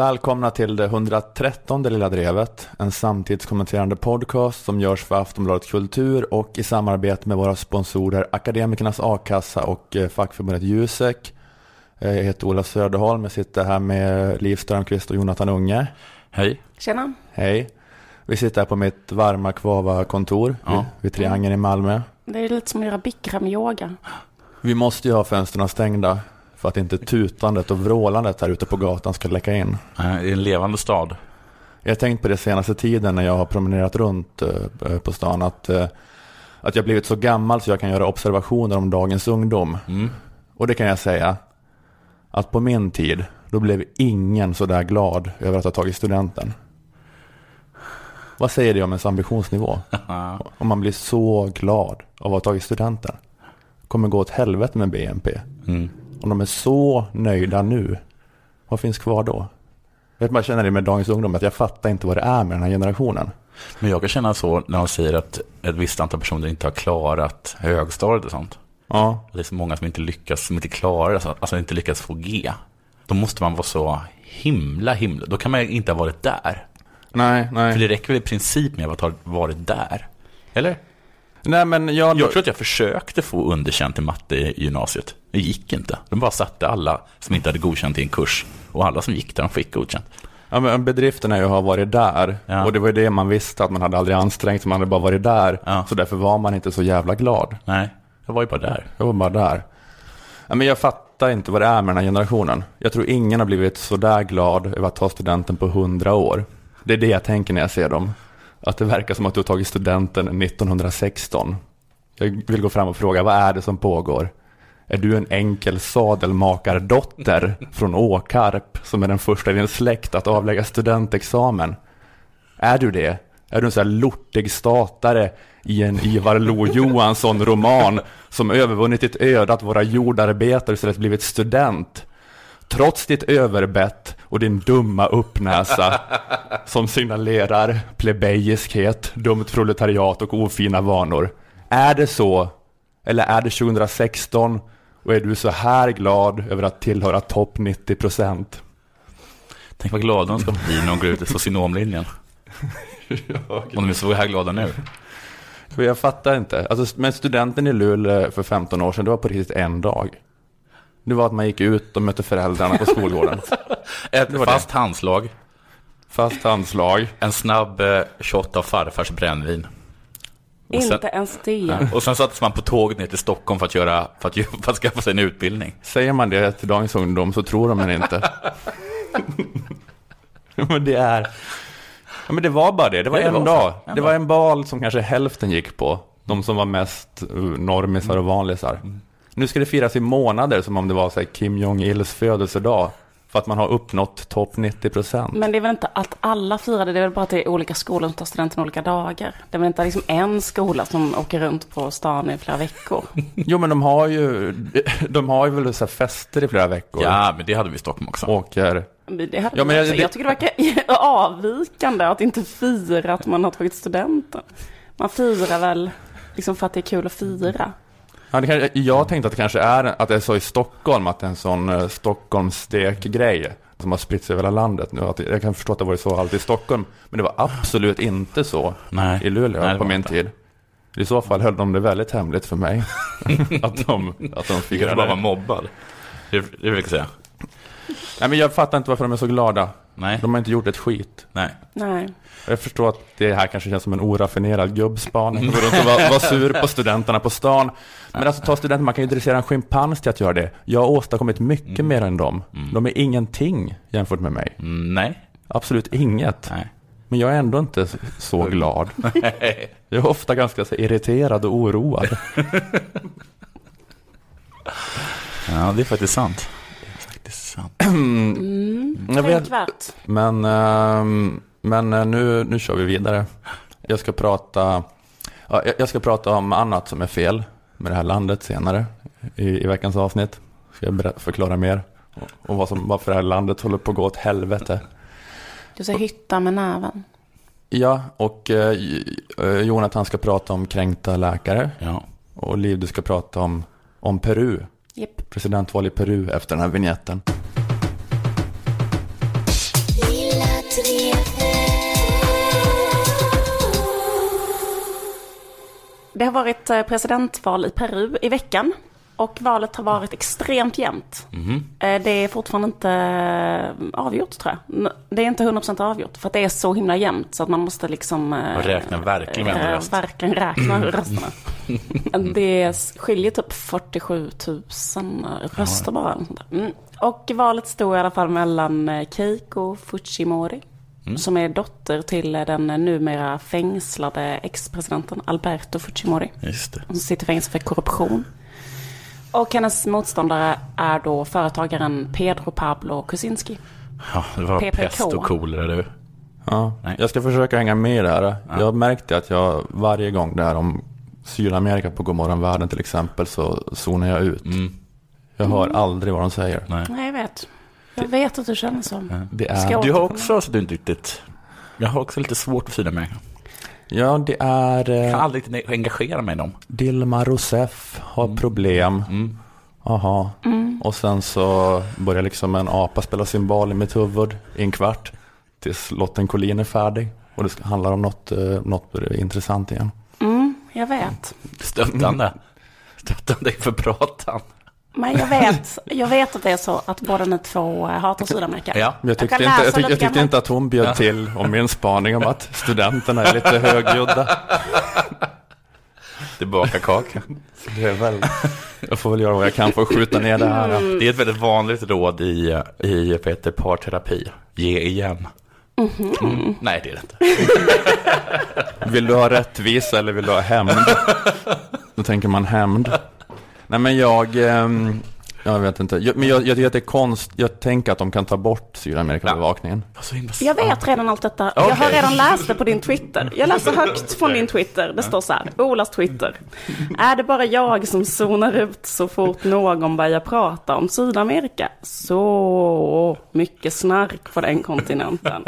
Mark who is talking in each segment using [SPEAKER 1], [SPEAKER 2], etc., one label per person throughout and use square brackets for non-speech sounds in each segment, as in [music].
[SPEAKER 1] Välkomna till det 113 Lilla Drevet, en samtidskommenterande podcast som görs för Aftonbladet Kultur och i samarbete med våra sponsorer Akademikernas A-kassa och eh, fackförbundet Jusek. Eh, Jag heter Ola Söderholm, jag sitter här med Liv Strömqvist och Jonathan Unge.
[SPEAKER 2] Hej.
[SPEAKER 3] Tjena.
[SPEAKER 1] Hej. Vi sitter här på mitt varma Kvava-kontor
[SPEAKER 2] Ja.
[SPEAKER 1] vid, vid Triangeln i Malmö.
[SPEAKER 3] Det är lite som att göra bikram-yoga.
[SPEAKER 1] Vi måste ju ha fönstren stängda för att inte tutandet och vrålandet här ute på gatan ska läcka in.
[SPEAKER 2] Eh, Det är en levande stad.
[SPEAKER 1] Jag har tänkt på det senaste tiden när jag har promenerat runt eh, på stan att, eh, att jag blivit så gammal så jag kan göra observationer om dagens ungdom.
[SPEAKER 2] Mm.
[SPEAKER 1] Och det kan jag säga att på min tid då blev ingen så där glad över att ha tagit studenten. Vad säger det om ens ambitionsnivå? [laughs] Om man blir så glad av att ha tagit studenten. Kommer gå åt helvete med BNP.
[SPEAKER 2] Mm.
[SPEAKER 1] Om de är så nöjda nu, vad finns kvar då? Jag vet, man känner det med dagens ungdom, att jag fattar inte vad det är med den här generationen.
[SPEAKER 2] Men jag kan känna så när de säger att ett visst antal personer inte har klarat högstadiet och sånt.
[SPEAKER 1] Ja,
[SPEAKER 2] Det är så många som inte lyckas, som inte klarar det, alltså inte lyckas få G. Då måste man vara så himla, himla, då kan man inte ha varit där.
[SPEAKER 1] nej, nej.
[SPEAKER 2] För det räcker väl i princip med att ha varit där? Eller?
[SPEAKER 1] Nej, men jag...
[SPEAKER 2] Jag tror att jag försökte få underkänt i matte i gymnasiet. Det gick inte. De bara satte alla som inte hade godkänt i en kurs. Och alla som gick där, de fick godkänt.
[SPEAKER 1] Ja, men bedriften är ju att ha varit där.
[SPEAKER 2] Ja.
[SPEAKER 1] Och det var ju det man visste, att man hade aldrig ansträngt sig, man hade bara varit där.
[SPEAKER 2] Ja.
[SPEAKER 1] Så därför var man inte så jävla glad.
[SPEAKER 2] Nej, jag var ju bara där.
[SPEAKER 1] Jag var bara där. Ja, men jag fattar inte vad det är med den här generationen. Jag tror ingen har blivit så där glad över att ta studenten på hundra år. Det är det jag tänker när jag ser dem. Att det verkar som att du har tagit studenten 1916. Jag vill gå fram och fråga, vad är det som pågår? Är du en enkel sadelmakardotter från Åkarp som är den första i din släkt att avlägga studentexamen? Är du det? Är du en sån här lortig statare i en Ivar Lo-Johansson-roman som övervunnit ditt öde att vara jordarbetare istället blivit student? Trots ditt överbett och din dumma uppnäsa som signalerar plebejiskhet, dumt proletariat och ofina vanor. Är det så? Eller är det 2016 och är du så här glad över att tillhöra topp 90 procent?
[SPEAKER 2] Tänk vad glada de ska bli när de går ut i socionomlinjen. [laughs] Om de är så här glada nu.
[SPEAKER 1] Jag fattar inte. Alltså, men studenten i Luleå för 15 år sedan, det var på riktigt en dag. Det var att man gick ut och mötte föräldrarna på skolgården. [laughs]
[SPEAKER 2] Ett fast handslag,
[SPEAKER 1] Fast handslag.
[SPEAKER 2] en snabb eh, shot av farfars brännvin. Och sen,
[SPEAKER 3] Inte ens det.
[SPEAKER 2] och sen sattes man på tåget ner till Stockholm för att, göra, för att, för att skaffa sig en utbildning.
[SPEAKER 1] Säger man det till dagens ungdom så tror de den inte. [laughs] men det är... Ja, men det var bara det. Det var
[SPEAKER 2] Ja, det
[SPEAKER 1] en
[SPEAKER 2] var
[SPEAKER 1] dag.
[SPEAKER 2] En
[SPEAKER 1] Det
[SPEAKER 2] dag.
[SPEAKER 1] var en bal som kanske hälften gick på. De som var mest uh, normisar och vanlisar.
[SPEAKER 2] Mm.
[SPEAKER 1] Nu ska det firas i månader som om det var så här, Kim Jong-Ils födelsedag. För att man har uppnått topp 90 procent.
[SPEAKER 3] Men det är väl inte att alla firar det, det är väl bara att det är olika skolor som tar studenten olika dagar. Det är väl inte liksom en skola som åker runt på stan i flera veckor. [laughs]
[SPEAKER 1] Jo, men de har ju, de har ju väl så här fester i flera veckor.
[SPEAKER 2] Ja, men det hade vi i Stockholm också.
[SPEAKER 1] Åker.
[SPEAKER 3] Det hade
[SPEAKER 1] Ja, men
[SPEAKER 3] också.
[SPEAKER 1] det-
[SPEAKER 3] jag tycker det verkar [laughs] avvikande att inte fira att man har tagit studenten. Man firar väl liksom för att det är kul att fira.
[SPEAKER 1] Ja, det kan, jag tänkte att det kanske är att det är så i Stockholm, att det är en sån uh, Stockholmsstek-grej som har spritt sig över hela landet nu. Att, jag kan förstå att det var så alltid i Stockholm, men det var absolut inte så
[SPEAKER 2] Nej.
[SPEAKER 1] i Luleå
[SPEAKER 2] Nej, det
[SPEAKER 1] på min
[SPEAKER 2] inte.
[SPEAKER 1] tid. I så fall höll de det väldigt hemligt för mig. [laughs] att de, att de
[SPEAKER 2] kanske
[SPEAKER 1] firade.
[SPEAKER 2] bara var mobbad. Det, det vill jag säga.
[SPEAKER 1] Nej, men jag fattar inte varför de är så glada.
[SPEAKER 2] Nej,
[SPEAKER 1] De har inte gjort ett skit.
[SPEAKER 2] nej.
[SPEAKER 3] Nej.
[SPEAKER 1] Jag förstår att det här kanske känns som en oraffinerad gubbspaning. Gå runt och vara vara sur på studenterna på stan. Men alltså ta studenter, man kan ju dressera en schimpans till att göra det. Jag har åstadkommit mycket mer än dem. De är ingenting jämfört med mig.
[SPEAKER 2] Mm, nej.
[SPEAKER 1] Absolut inget.
[SPEAKER 2] Nej.
[SPEAKER 1] Men jag är ändå inte så glad. [laughs] Jag är ofta ganska så irriterad och oroad. [laughs]
[SPEAKER 2] Ja, det är faktiskt sant. Faktiskt [clears throat] sant.
[SPEAKER 3] Mm.
[SPEAKER 1] Jag vet, men ehm, men eh, nu, nu kör vi vidare. Jag ska prata ja, jag- ska prata om annat som är fel med det här landet senare i, i veckans avsnitt. Ska jag förklara mer och, och vad som, varför det här landet håller på att gå åt helvete.
[SPEAKER 3] Du säger hytta med näven.
[SPEAKER 1] Ja, och eh, eh, Jonathan ska prata om kränkta läkare
[SPEAKER 2] Ja.
[SPEAKER 1] och Liv du ska prata om, om Peru.
[SPEAKER 3] Japp.
[SPEAKER 1] Presidentval i Peru efter den här vignetten.
[SPEAKER 3] Det har varit eh, presidentval i Peru i veckan. Och valet har varit extremt jämnt. Eh, Det är fortfarande inte eh, avgjort tror jag. Det är inte 100% avgjort. För att det är så himla jämnt så att man måste liksom...
[SPEAKER 2] Man räknar verkligen varenda
[SPEAKER 3] eh,
[SPEAKER 2] röst.
[SPEAKER 3] Verkligen räkna [clears throat] rösterna. Det skiljer typ 47 000 röster bara. Mm. Och valet stod i alla fall mellan Keiko Fujimori,
[SPEAKER 2] Mm.
[SPEAKER 3] som är dotter till den numera fängslade ex-presidenten Alberto Fujimori,
[SPEAKER 2] Just det.
[SPEAKER 3] som sitter i fängelse för korruption. Och hennes motståndare är då företagaren Pedro Pablo Kuczynski.
[SPEAKER 2] Ja, det var
[SPEAKER 3] PPK.
[SPEAKER 2] pest och kolera du.
[SPEAKER 1] Ja,
[SPEAKER 2] Nej.
[SPEAKER 1] jag ska försöka hänga med det här. Jag märkte att jag varje gång det här om Sydamerika på Godmorgon Världen till exempel så zonar jag ut.
[SPEAKER 2] Mm.
[SPEAKER 1] Jag hör aldrig vad de säger.
[SPEAKER 2] Nej.
[SPEAKER 3] Nej, jag vet. Jag vet att du känner så.
[SPEAKER 1] Det är,
[SPEAKER 3] jag-
[SPEAKER 2] Du har också, så du inte riktigt... Jag har också lite svårt för Sydamerika.
[SPEAKER 1] ja, det är
[SPEAKER 2] Jag kan
[SPEAKER 1] eh,
[SPEAKER 2] aldrig riktigt engagera mig i dem.
[SPEAKER 1] Dilma Rousseff har problem.
[SPEAKER 2] Mm.
[SPEAKER 1] Aha. Och sen så börjar liksom en apa spela symbol i mitt huvud i en kvart. Tills Lotten Collin är färdig. Och det handlar om något, eh, något intressant igen.
[SPEAKER 3] Mm, jag vet.
[SPEAKER 2] Stöttande. Stöttande inför pratan.
[SPEAKER 3] Men jag vet, jag vet att det är så att båda ni två eh, hatar Sydamerika.
[SPEAKER 2] Ja.
[SPEAKER 1] Jag tyckte,
[SPEAKER 3] kan
[SPEAKER 1] inte, jag, tyck,
[SPEAKER 3] lite
[SPEAKER 1] jag tyckte inte att hon bjöd till om min spaning om att studenterna är lite högljudda.
[SPEAKER 2] Tillbaka kaka.
[SPEAKER 1] Det är väl, jag får väl göra vad jag kan för att skjuta ner det här.
[SPEAKER 3] Mm.
[SPEAKER 2] Det är ett väldigt vanligt råd i, i vad heter, parterapi. Ge igen. Mm. Nej, det är det inte.
[SPEAKER 1] Vill du ha rättvisa eller vill du ha hämnd? Då tänker man hämnd. Nej men jag, ehm, jag vet inte. Jag, men jag, jag tycker att det är konst. Jag tänker att de kan ta bort Sydamerikabevakningen.
[SPEAKER 3] Jag vet redan allt detta. Jag har redan läst det på din Twitter. Jag läser högt från din Twitter. Det står så här, Olas Twitter. Är det bara jag som zonar ut så fort någon börjar prata om Sydamerika? Så mycket snark på den kontinenten.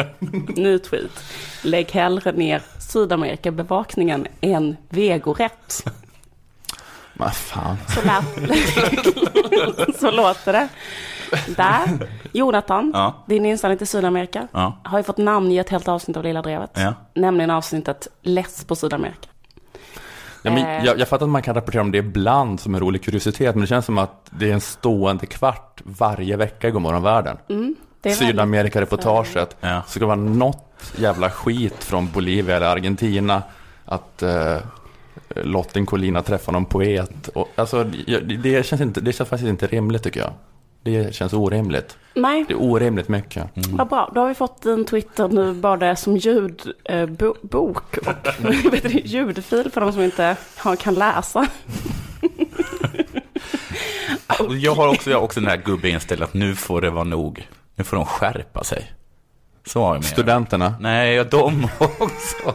[SPEAKER 3] Ny tweet. Lägg hellre ner Sydamerikabevakningen än vegorätt.
[SPEAKER 1] Men fan.
[SPEAKER 3] Så, lät, [laughs] så låter det. Där. Jonathan,
[SPEAKER 2] Ja.
[SPEAKER 3] din inställning till Sydamerika
[SPEAKER 2] Ja.
[SPEAKER 3] har ju fått namn i ett helt avsnitt av Lilla Drevet.
[SPEAKER 2] Ja.
[SPEAKER 3] Nämligen avsnittet Less på Sydamerika.
[SPEAKER 1] Ja, men
[SPEAKER 3] Eh.
[SPEAKER 1] jag, jag fattar att man kan rapportera om det ibland som en rolig kuriositet. Men det känns som att det är en stående kvart varje vecka i Godmorgon Världen.
[SPEAKER 3] Mm,
[SPEAKER 1] Sydamerika-reportaget.
[SPEAKER 2] Ja.
[SPEAKER 1] Så ska det vara något jävla skit från Bolivia eller Argentina. Att eh, Lotten Collina träffar någon poet. Och, alltså, det, det, känns inte, det känns faktiskt inte rimligt tycker jag. Det känns orimligt.
[SPEAKER 3] Nej,
[SPEAKER 1] Det är orimligt mycket.
[SPEAKER 3] vad bra. Då har vi fått din Twitter nu både som ljudbok eh, och [laughs] vet du, ljudfil för de som inte har, kan läsa. [laughs]
[SPEAKER 2] Jag har också, jag har också den här gubbinställningen att nu får det vara nog. Nu får de skärpa sig. Så har jag med.
[SPEAKER 1] Studenterna.
[SPEAKER 2] Nej, de [laughs] också.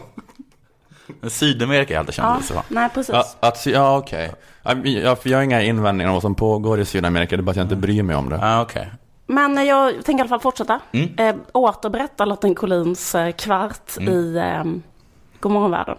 [SPEAKER 2] Sydamerika är alltid känt
[SPEAKER 3] Ja,
[SPEAKER 2] det så.
[SPEAKER 3] nej, precis.
[SPEAKER 1] Ja, att, ja okej. Ja, men Jag, för jag har inga invändningar om vad som pågår i Sydamerika. Det är bara att jag inte bryr mig om det.
[SPEAKER 2] Ja, okej.
[SPEAKER 3] Men eh, jag tänker i alla fall fortsätta.
[SPEAKER 2] Mm.
[SPEAKER 3] Eh, återberätta Lotten Collins eh, kvart
[SPEAKER 2] Mm.
[SPEAKER 3] i eh, Godmorgonvärlden.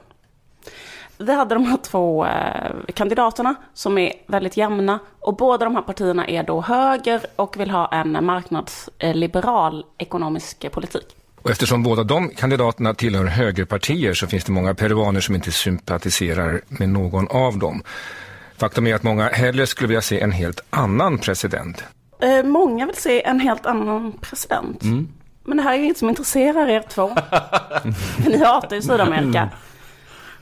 [SPEAKER 3] Vi hade de här två eh, kandidaterna som är väldigt jämna och båda de här partierna är då höger och vill ha en marknadsliberal ekonomisk politik.
[SPEAKER 4] Och eftersom båda de kandidaterna tillhör högerpartier så finns det många peruaner som inte sympatiserar med någon av dem. Faktum är att många hellre skulle vilja se en helt annan president.
[SPEAKER 3] Eh, många vill se en helt annan president. Men det här är ju inget som intresserar er två. [laughs] Ni hatar ju Sydamerika.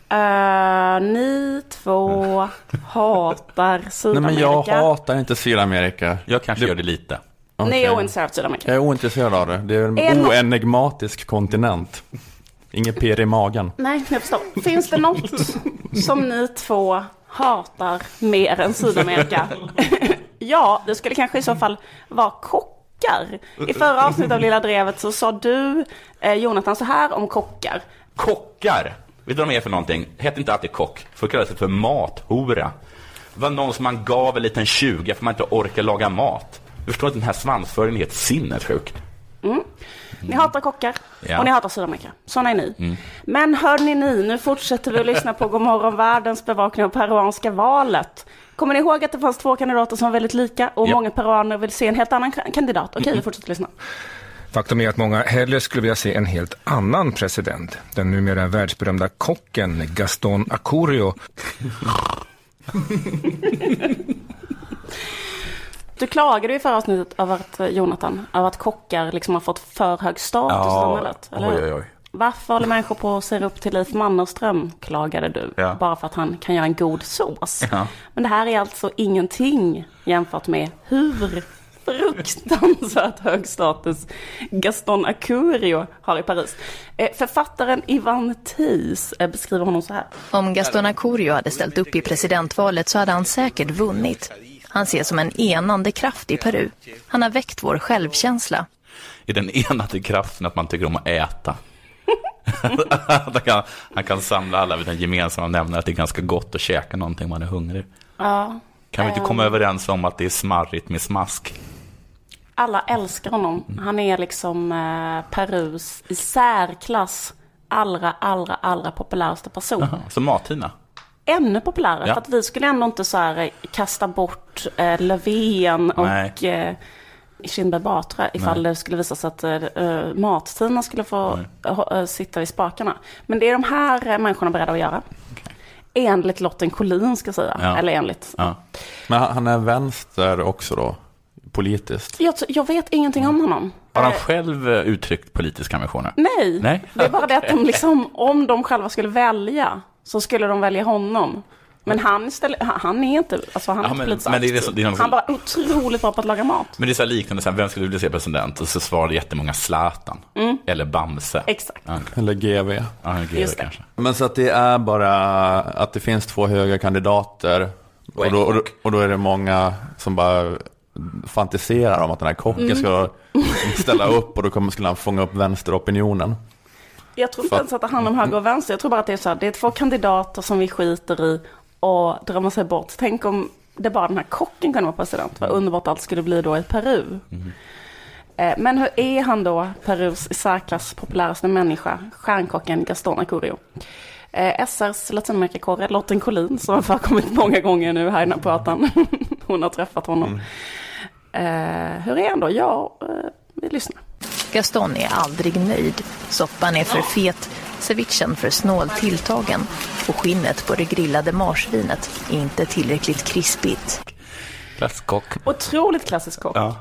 [SPEAKER 3] Eh, ni två hatar
[SPEAKER 1] Nej
[SPEAKER 3] Sydamerika.
[SPEAKER 1] men jag hatar inte Sydamerika.
[SPEAKER 2] Jag kanske
[SPEAKER 1] Det-
[SPEAKER 2] gör det lite.
[SPEAKER 3] Ni
[SPEAKER 1] Okej.
[SPEAKER 3] är ointresserade av Sydamerika.
[SPEAKER 1] Jag är ointresserad av det. Det är en
[SPEAKER 3] Är
[SPEAKER 1] oenigmatisk kontinent. Inget pirr i magen.
[SPEAKER 3] Nej, jag förstår. Finns det något som ni två hatar mer än Sydamerika? [laughs] ja, det skulle kanske i så fall vara kockar. I förra avsnittet av Lilla Drevet så sa du, eh, Jonathan, så här om kockar.
[SPEAKER 2] Kockar! Vet du vad de är för någonting? Hette inte alltid kock. För kallades det för mathora. Det var någon som man gav en liten 20 för man inte orkar laga mat. Du förstår att den här svansföringen är helt sinnessjuk.
[SPEAKER 3] Ni hatar kockar
[SPEAKER 2] Ja.
[SPEAKER 3] och ni hatar Sydamerika. Sådana är ni. Men hörni ni, nu fortsätter vi att lyssna på Godmorgon Världens bevakning av peruanska valet. Kommer ni ihåg att det fanns två kandidater som var väldigt lika och
[SPEAKER 2] Ja.
[SPEAKER 3] många peruaner vill se en helt annan ka- kandidat? Okej, vi fortsätter lyssna.
[SPEAKER 4] Faktum är att många hellre skulle vilja se en helt annan president. Den numera världsberömda kocken Gaston Acurio. [laughs]
[SPEAKER 3] Du klagade ju i förra avsnittet över att, eh, Jonathan, över att kockar liksom har fått för hög status i samhället. Eller
[SPEAKER 2] oj, oj, oj.
[SPEAKER 3] Varför håller människor på att se upp till Leif Mannerström, klagade du.
[SPEAKER 2] Ja.
[SPEAKER 3] Bara för att han kan göra en god sås.
[SPEAKER 2] Ja.
[SPEAKER 3] Men det här är alltså ingenting jämfört med hur fruktansvärt hög status Gaston Acurio har i Paris. Eh, Författaren Ivan Thies eh, beskriver honom så här.
[SPEAKER 5] Om Gaston Acurio hade ställt upp i presidentvalet så hade han säkert vunnit. Han ses som en enande kraft i Peru. Han har väckt vår självkänsla.
[SPEAKER 2] I den enade kraften att man tycker om att äta. [laughs] Han, kan, han kan samla alla vid den gemensamma nämnaren att det är ganska gott att käka någonting om man är hungrig.
[SPEAKER 3] Ja,
[SPEAKER 2] Kan vi inte komma överens om att det är smarrigt med smask?
[SPEAKER 3] alla älskar honom. Han är liksom eh, Perus i särklass allra, allra, allra populäraste person.
[SPEAKER 2] Som Martina?
[SPEAKER 3] Ännu populärare,
[SPEAKER 2] Ja.
[SPEAKER 3] för att vi skulle ändå inte så här eh, kasta bort eh, Löfven
[SPEAKER 2] Nej.
[SPEAKER 3] och eh, Kinberg Batra ifall det skulle visa sig att eh, Mat-Tina skulle få eh, sitta vid spakarna. Men det är de här eh, människorna beredda att göra. Enligt Lotten Collin ska jag säga.
[SPEAKER 2] Ja.
[SPEAKER 3] Eller enligt.
[SPEAKER 2] Ja.
[SPEAKER 1] Men han är vänster också då, politiskt.
[SPEAKER 3] Jag, jag vet ingenting om honom.
[SPEAKER 2] Har han
[SPEAKER 3] Eh,
[SPEAKER 2] själv eh, uttryckt politiska ambitioner?
[SPEAKER 3] Nej,
[SPEAKER 2] Nej?
[SPEAKER 3] det är bara det att de [laughs] liksom, om de själva skulle välja så skulle de välja honom. Men han, istället, han- är inte, alltså han är
[SPEAKER 2] Ja, men-
[SPEAKER 3] politiskt
[SPEAKER 2] men det är det som- det är
[SPEAKER 3] Han bara otroligt bra på att laga mat.
[SPEAKER 2] Men det är så här liknande, så här, vem skulle du vilja se president? Och så svarade jättemånga Zlatan. Eller Bamse.
[SPEAKER 3] Exakt.
[SPEAKER 2] Ja,
[SPEAKER 1] Eller GV.
[SPEAKER 2] ja, GV
[SPEAKER 3] Just det.
[SPEAKER 2] kanske.
[SPEAKER 1] Men så att det är bara att det finns två höga kandidater.
[SPEAKER 2] Och
[SPEAKER 1] Och då, och, då, och då är det många som bara fantiserar om att den här kocken
[SPEAKER 3] Mm.
[SPEAKER 1] ska ställa upp och då kommer, skulle han fånga upp vänsteropinionen.
[SPEAKER 3] Jag tror inte ens att det handlar om höger och vänster. Jag tror bara att det är så här, det är två kandidater som vi skiter i och drömmer sig bort. Tänk om det bara den här kocken kunde vara president. Vad underbart allt skulle bli då i Peru. Eh, Men hur är han då, Perus i särklass populäraste människa, stjärnkocken Gaston Acurio? Eh, SRs Latinamerikakorre Lotten Collin, som har förekommit många gånger nu här i den här pratan. [laughs] Hon har träffat honom. Eh, hur är han då? Ja, vi lyssnar.
[SPEAKER 5] Gaston är aldrig nöjd. Soppan är för fet, cevichen för snålt tilltagen och skinnet på det grillade marsvinet är inte tillräckligt krispigt.
[SPEAKER 2] Klasskock.
[SPEAKER 3] Otroligt klassisk kock.
[SPEAKER 2] Ja.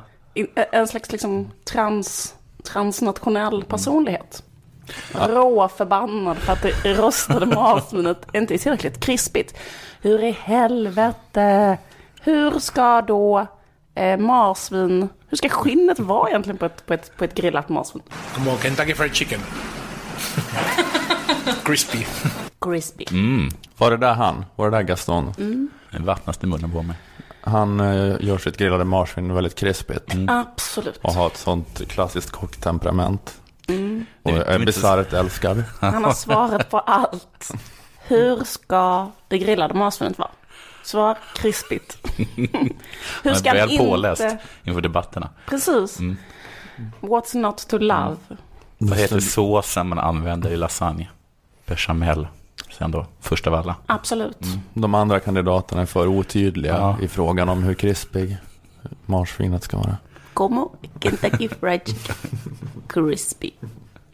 [SPEAKER 3] En slags liksom trans, transnationell personlighet. Råförbannad för att det rostade marsvinet [laughs] inte är tillräckligt krispigt. Hur i helvete, hur ska då eh, marsvin, hur ska skinnet vara egentligen på ett, på ett, på ett grillat marsvin?
[SPEAKER 6] Como Kentucky Fried Chicken. [laughs] Crispy.
[SPEAKER 3] Crispy.
[SPEAKER 1] Var det där han? Var det där Gaston?
[SPEAKER 2] Det vattnas i munnen på mig.
[SPEAKER 1] Han eh, gör sitt grillade marsvin väldigt krispigt.
[SPEAKER 3] Absolut.
[SPEAKER 1] Och har ett sånt klassiskt kocktemperament. Och
[SPEAKER 2] Det är
[SPEAKER 1] bisarrt älskad.
[SPEAKER 3] Han har svaret på allt. Hur ska det grillade marsvinet vara? Svar krispigt. [laughs] Hur ska
[SPEAKER 2] väl påläst
[SPEAKER 3] inte...
[SPEAKER 2] inför debatterna.
[SPEAKER 3] Precis. What's not to love?
[SPEAKER 2] Vad heter såsen man använder i lasagne? Bechamel. Sen då, först av alla.
[SPEAKER 3] Absolut.
[SPEAKER 1] De andra kandidaterna är för otydliga
[SPEAKER 2] Ja.
[SPEAKER 1] i frågan om hur krispig marsvinet ska vara.
[SPEAKER 3] Como Kentucky Fried. [laughs] Crispy.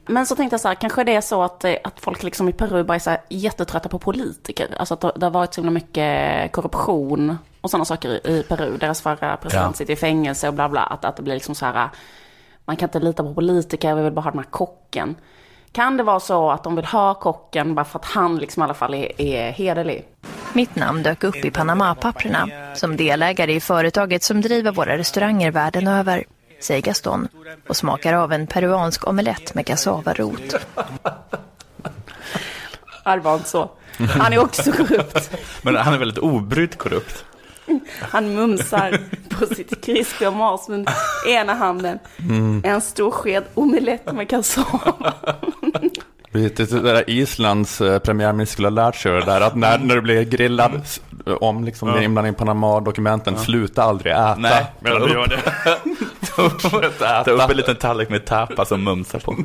[SPEAKER 3] Men så tänkte jag så här, kanske det är så att, eh, att folk liksom i Peru bara är så här jättetrötta på politiker. Alltså att det, har varit så himla mycket korruption och sådana saker i, i Peru. Deras förra president
[SPEAKER 2] Ja.
[SPEAKER 3] sitter i fängelse och bla bla. Att, att det blir liksom så här, man kan inte lita på politiker, vi vill bara ha den här kocken. Kan det vara så att de vill ha kocken bara för att han liksom i alla fall är, är hederlig?
[SPEAKER 5] Mitt namn dök upp i Panama-papperna som delägare i företaget som driver våra restauranger världen över, säger Gaston och smakar av en peruansk omelett med cassavarot.
[SPEAKER 3] Ja, det var inte så. Han är också korrupt. [laughs]
[SPEAKER 2] Men han är väldigt obrytt korrupt.
[SPEAKER 3] Han mumsar på sitt krispiga marsvin i ena handen. En stor sked omelett med cassava.
[SPEAKER 1] Lite det där Islands eh, premiärminister skulle ha lärt sig det där att när, när du blir grillad om liksom din inblandning i Panama-dokumenten, sluta aldrig äta.
[SPEAKER 2] Nej,
[SPEAKER 1] medan du gör det. [laughs]
[SPEAKER 2] Ta upp en liten tallrik med tapas och mumsa på. [laughs]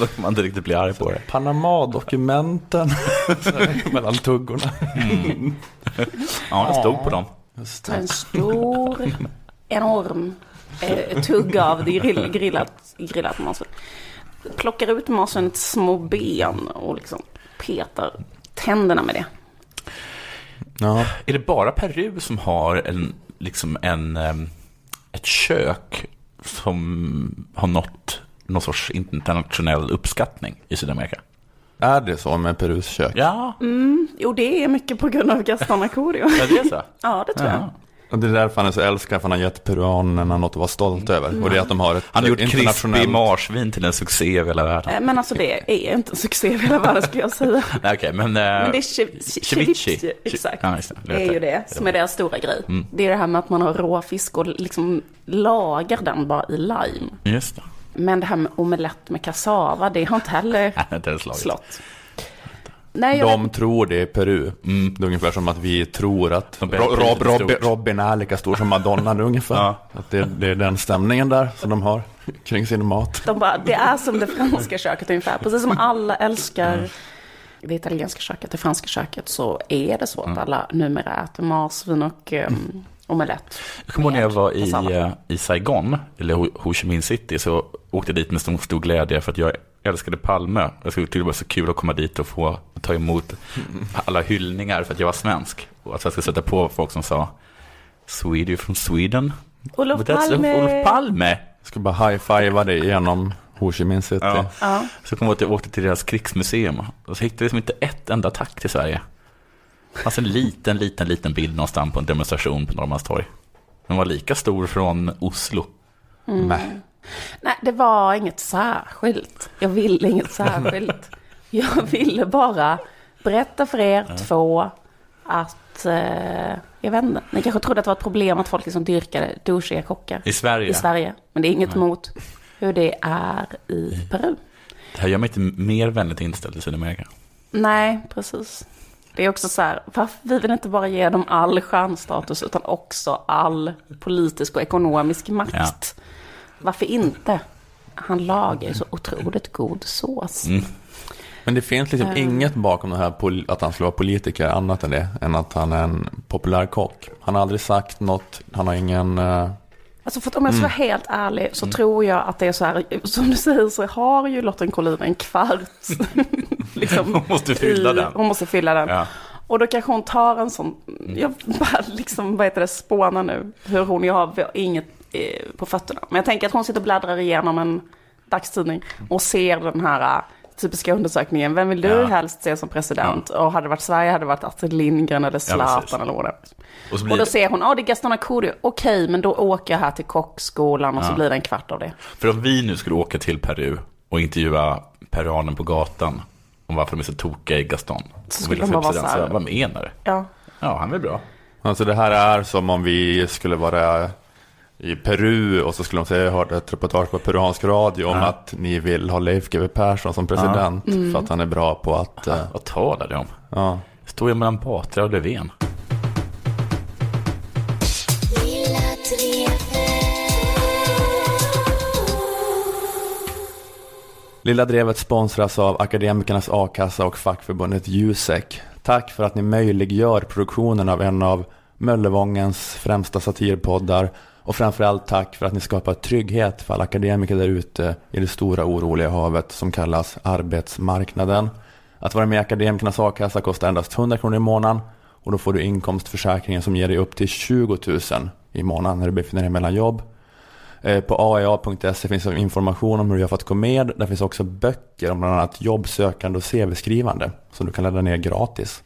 [SPEAKER 2] Då kan man inte riktigt bli arg på det.
[SPEAKER 1] Panama-dokumenten [laughs] mellan tuggorna.
[SPEAKER 2] Ja, det stod på dem.
[SPEAKER 3] En stor, enorm eh, tugga av det grill, grillat, grillat marsvin. Plockar ut marsvinets små ben och liksom petar tänderna med det.
[SPEAKER 1] Ja,
[SPEAKER 2] Är det bara Peru som har en, liksom en, em, ett kök som har nått någon sorts internationell uppskattning i Sydamerika?
[SPEAKER 1] är det så med Perus kök?
[SPEAKER 2] Ja,
[SPEAKER 3] Jo, det är mycket på grund av Gaston Acurio.
[SPEAKER 2] ja det är så. [laughs]
[SPEAKER 3] Ja, det tror jag.
[SPEAKER 2] Ja.
[SPEAKER 1] Och det är därför han är så älskad, för han har gett peruanerna något att vara stolt över. Och det är att de har ett
[SPEAKER 2] Han har gjort krispig
[SPEAKER 1] internationellt...
[SPEAKER 2] marsvin till en succé över hela världen.
[SPEAKER 3] Eh, Men alltså det är inte en succé i hela världen skulle jag säga. [laughs]
[SPEAKER 2] Nej, okej, men...
[SPEAKER 3] Men det är
[SPEAKER 2] eh,
[SPEAKER 3] ceviche,
[SPEAKER 2] ceviche.
[SPEAKER 3] ceviche, exakt.
[SPEAKER 2] Ja, just det.
[SPEAKER 3] Är ju det som är deras stora grej. Det är det här med att man har rå fisk och liksom lagar den bara i lime.
[SPEAKER 2] Just det.
[SPEAKER 3] Men det här med omelett med kassava, det har inte heller [laughs] slått. Nej, jag
[SPEAKER 1] De
[SPEAKER 3] vet,
[SPEAKER 1] tror det är Peru. Det är ungefär som att vi tror att Rob,
[SPEAKER 2] lite
[SPEAKER 1] Robin, är lika stor som Madonna nu ungefär. [laughs]
[SPEAKER 2] Ja.
[SPEAKER 1] Att det, det är den stämningen där som de har kring sin mat.
[SPEAKER 3] de bara, det är som det franska köket ungefär. Precis som alla älskar det italienska köket, det franska köket, så är det så att alla numera äter marsvin och um, omelett.
[SPEAKER 2] Jag kommer ihåg när jag var i, eh, i Saigon, eller Ho Ho Chi Minh City, så åkte jag dit med stor, stor glädje för att jag älskade Palme. Jag tyckte det var så kul att komma dit och få ta emot alla hyllningar för att jag var svensk. Och att jag skulle sätta på folk som sa Sweden from Sweden.
[SPEAKER 3] Olof Palme.
[SPEAKER 2] Olof Palme.
[SPEAKER 1] Jag ska bara high-fivea det genom Ho Chi Minh City.
[SPEAKER 2] Ja.
[SPEAKER 3] Ja.
[SPEAKER 2] Så kom jag till, åkte till deras krigsmuseum och så hittade jag liksom inte ett enda tack till Sverige. Det fanns en liten, liten, liten bild någonstans på en demonstration på Norrmalmstorg. Den var lika stor från Oslo.
[SPEAKER 1] Mäh.
[SPEAKER 3] Nej, det var inget särskilt. Jag ville inget [laughs] särskilt. Jag ville bara berätta för er två att, eh, jag vet inte, ni kanske trodde att det var ett problem att folk liksom dyrkade douchiga kockar
[SPEAKER 2] I Sverige.
[SPEAKER 3] i Sverige. Men det är inget emot hur det är i Peru.
[SPEAKER 2] Det här gör mig inte mer vänligt inställd till Sydamerika.
[SPEAKER 3] Nej, precis. Det är också så här, varför vi vill inte bara ge dem all stjärnstatus utan också all politisk och ekonomisk makt. Varför inte? Han lagar så otroligt god sås.
[SPEAKER 1] Men det finns liksom inget bakom det här att han skulle vara politiker annat än det. Än att han är en populär kock. Han har aldrig sagt något. Han har ingen... eh,
[SPEAKER 3] Alltså för att om jag ska vara
[SPEAKER 2] Mm.
[SPEAKER 3] helt ärlig så tror jag att det är så här, som du säger så har ju Lotten Collin en kvart. [laughs] liksom,
[SPEAKER 2] Hon måste fylla den.
[SPEAKER 3] Hon måste fylla den.
[SPEAKER 2] Ja.
[SPEAKER 3] Och då kanske hon tar en sån, jag bara liksom, vad heter det, spånar nu hur hon, jag har inget på fötterna. Men jag tänker att hon sitter och bläddrar igenom en dagstidning och ser den här eh, typiska undersökningen. Vem vill du
[SPEAKER 2] Ja.
[SPEAKER 3] helst se som president? Och hade det varit Sverige hade det varit Astrid Lindgren eller. Zlatan eller vad det.
[SPEAKER 2] Och
[SPEAKER 3] Och då
[SPEAKER 2] det,
[SPEAKER 3] ser hon, ja det är Gaston okej men då åker jag här till kockskolan och så blir det en kvart av det.
[SPEAKER 2] för om vi nu skulle åka till Peru och intervjua peruanen på gatan om varför de är så tokiga i Gaston.
[SPEAKER 3] Så
[SPEAKER 2] och
[SPEAKER 3] skulle de bara vara så här-
[SPEAKER 2] Vad menar du?
[SPEAKER 3] Ja.
[SPEAKER 2] Ja, han är bra.
[SPEAKER 1] Alltså det här är som om vi skulle vara i Peru och så skulle de säga, jag hörde ett reportage på peruansk radio om att ni vill ha Leif GW Persson som president för att han är bra på att... eh,
[SPEAKER 2] Vad talar du om?
[SPEAKER 1] ja.
[SPEAKER 2] Står jag mellan Batra och Löfven?
[SPEAKER 1] Lilla Drevet sponsras av Akademikernas A-kassa och fackförbundet Jusek. Tack för att ni möjliggör produktionen av en av Möllevångens främsta satirpoddar och framförallt tack för att ni skapar trygghet för alla akademiker där ute i det stora oroliga havet som kallas arbetsmarknaden. Att vara med i Akademikernas A-kassa kostar endast 100 kronor i månaden och då får du inkomstförsäkringen som ger dig upp till 20 000 i månaden när du befinner dig mellan jobb. Eh, på aea.se finns information om hur du gör för fått gå med. Där finns också böcker om bland annat jobbsökande och CV-skrivande som du kan ladda ner gratis.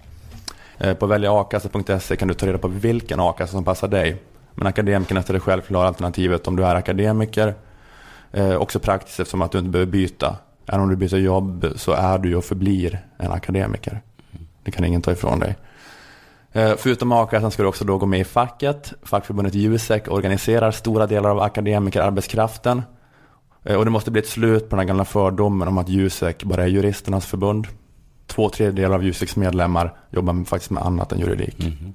[SPEAKER 1] Eh, på väljaakassa.se kan du ta reda på vilken a-kassa som passar dig. Men akademikerna är det självklara alternativet om du är akademiker. Eh, Också praktiskt eftersom att du inte behöver byta. Även om du byter jobb så är du och förblir en akademiker. Det kan ingen ta ifrån dig. Eh, Förutom a-kassan ska du också då gå med i facket. Fackförbundet Jusek organiserar stora delar av akademikerarbetskraften. Eh, Och det måste bli ett slut på den gamla fördomen om att Jusek bara är juristernas förbund. Två tredjedelar av Juseks medlemmar jobbar faktiskt med annat än juridik. Mm-hmm.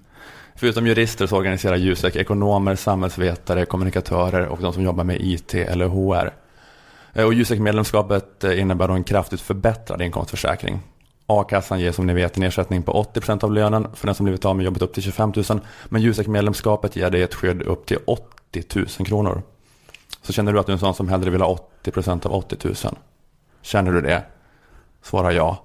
[SPEAKER 1] Förutom jurister så organiserar Jusek ekonomer, samhällsvetare, kommunikatörer och de som jobbar med IT eller HR. Eh, och Jusek-medlemskapet eh, innebär då en kraftigt förbättrad inkomstförsäkring. A-kassan ger som ni vet en ersättning på 80% av lönen för den som blivit av med jobbet upp till 25 000. Men Jusek-medlemskapet ger dig ett skydd upp till 80 000 kronor. Så känner du att du är en sån som hellre vill ha 80% av 80 000? Känner du det? Svara ja.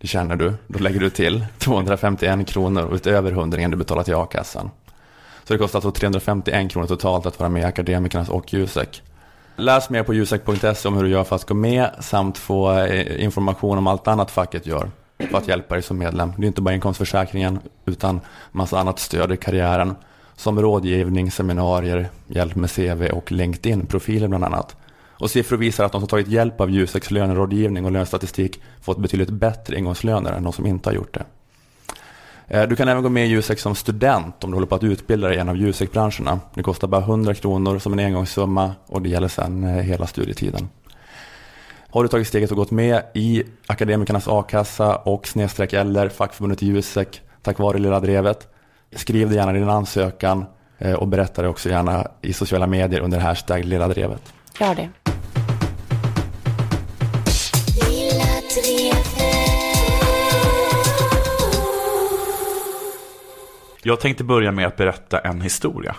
[SPEAKER 1] Det känner du. Då lägger du till 251 kronor utöver hundringen du betalar till a-kassan. Så det kostar alltså 351 kronor totalt att vara med i Akademikernas och Jusek. Läs mer på jusek.se om hur du gör för att gå med samt få eh, information om allt annat facket gör för att hjälpa dig som medlem. Det är inte bara inkomstförsäkringen utan massa annat stöd i karriären som rådgivning, seminarier, hjälp med CV och LinkedIn-profiler bland annat. Och siffror visar att de som tagit hjälp av Juseks lönerådgivning och lönestatistik fått betydligt bättre ingångslöner än de som inte har gjort det. Eh, du kan även gå med i Jusek som student om du håller på att utbilda dig i en av Jusek-branscherna. Det kostar bara 100 kronor som en engångssumma och det gäller sedan eh, hela studietiden. Har du tagit steget och gått med i Akademikernas a-kassa och snedstreck eller fackförbundet Jusek tack vare Lilla Drevet Skriv gärna din ansökan eh, och berätta det också gärna i sociala medier under hashtag Lilla Drevet.
[SPEAKER 3] Gör det.
[SPEAKER 2] Jag tänkte börja med att berätta en historia.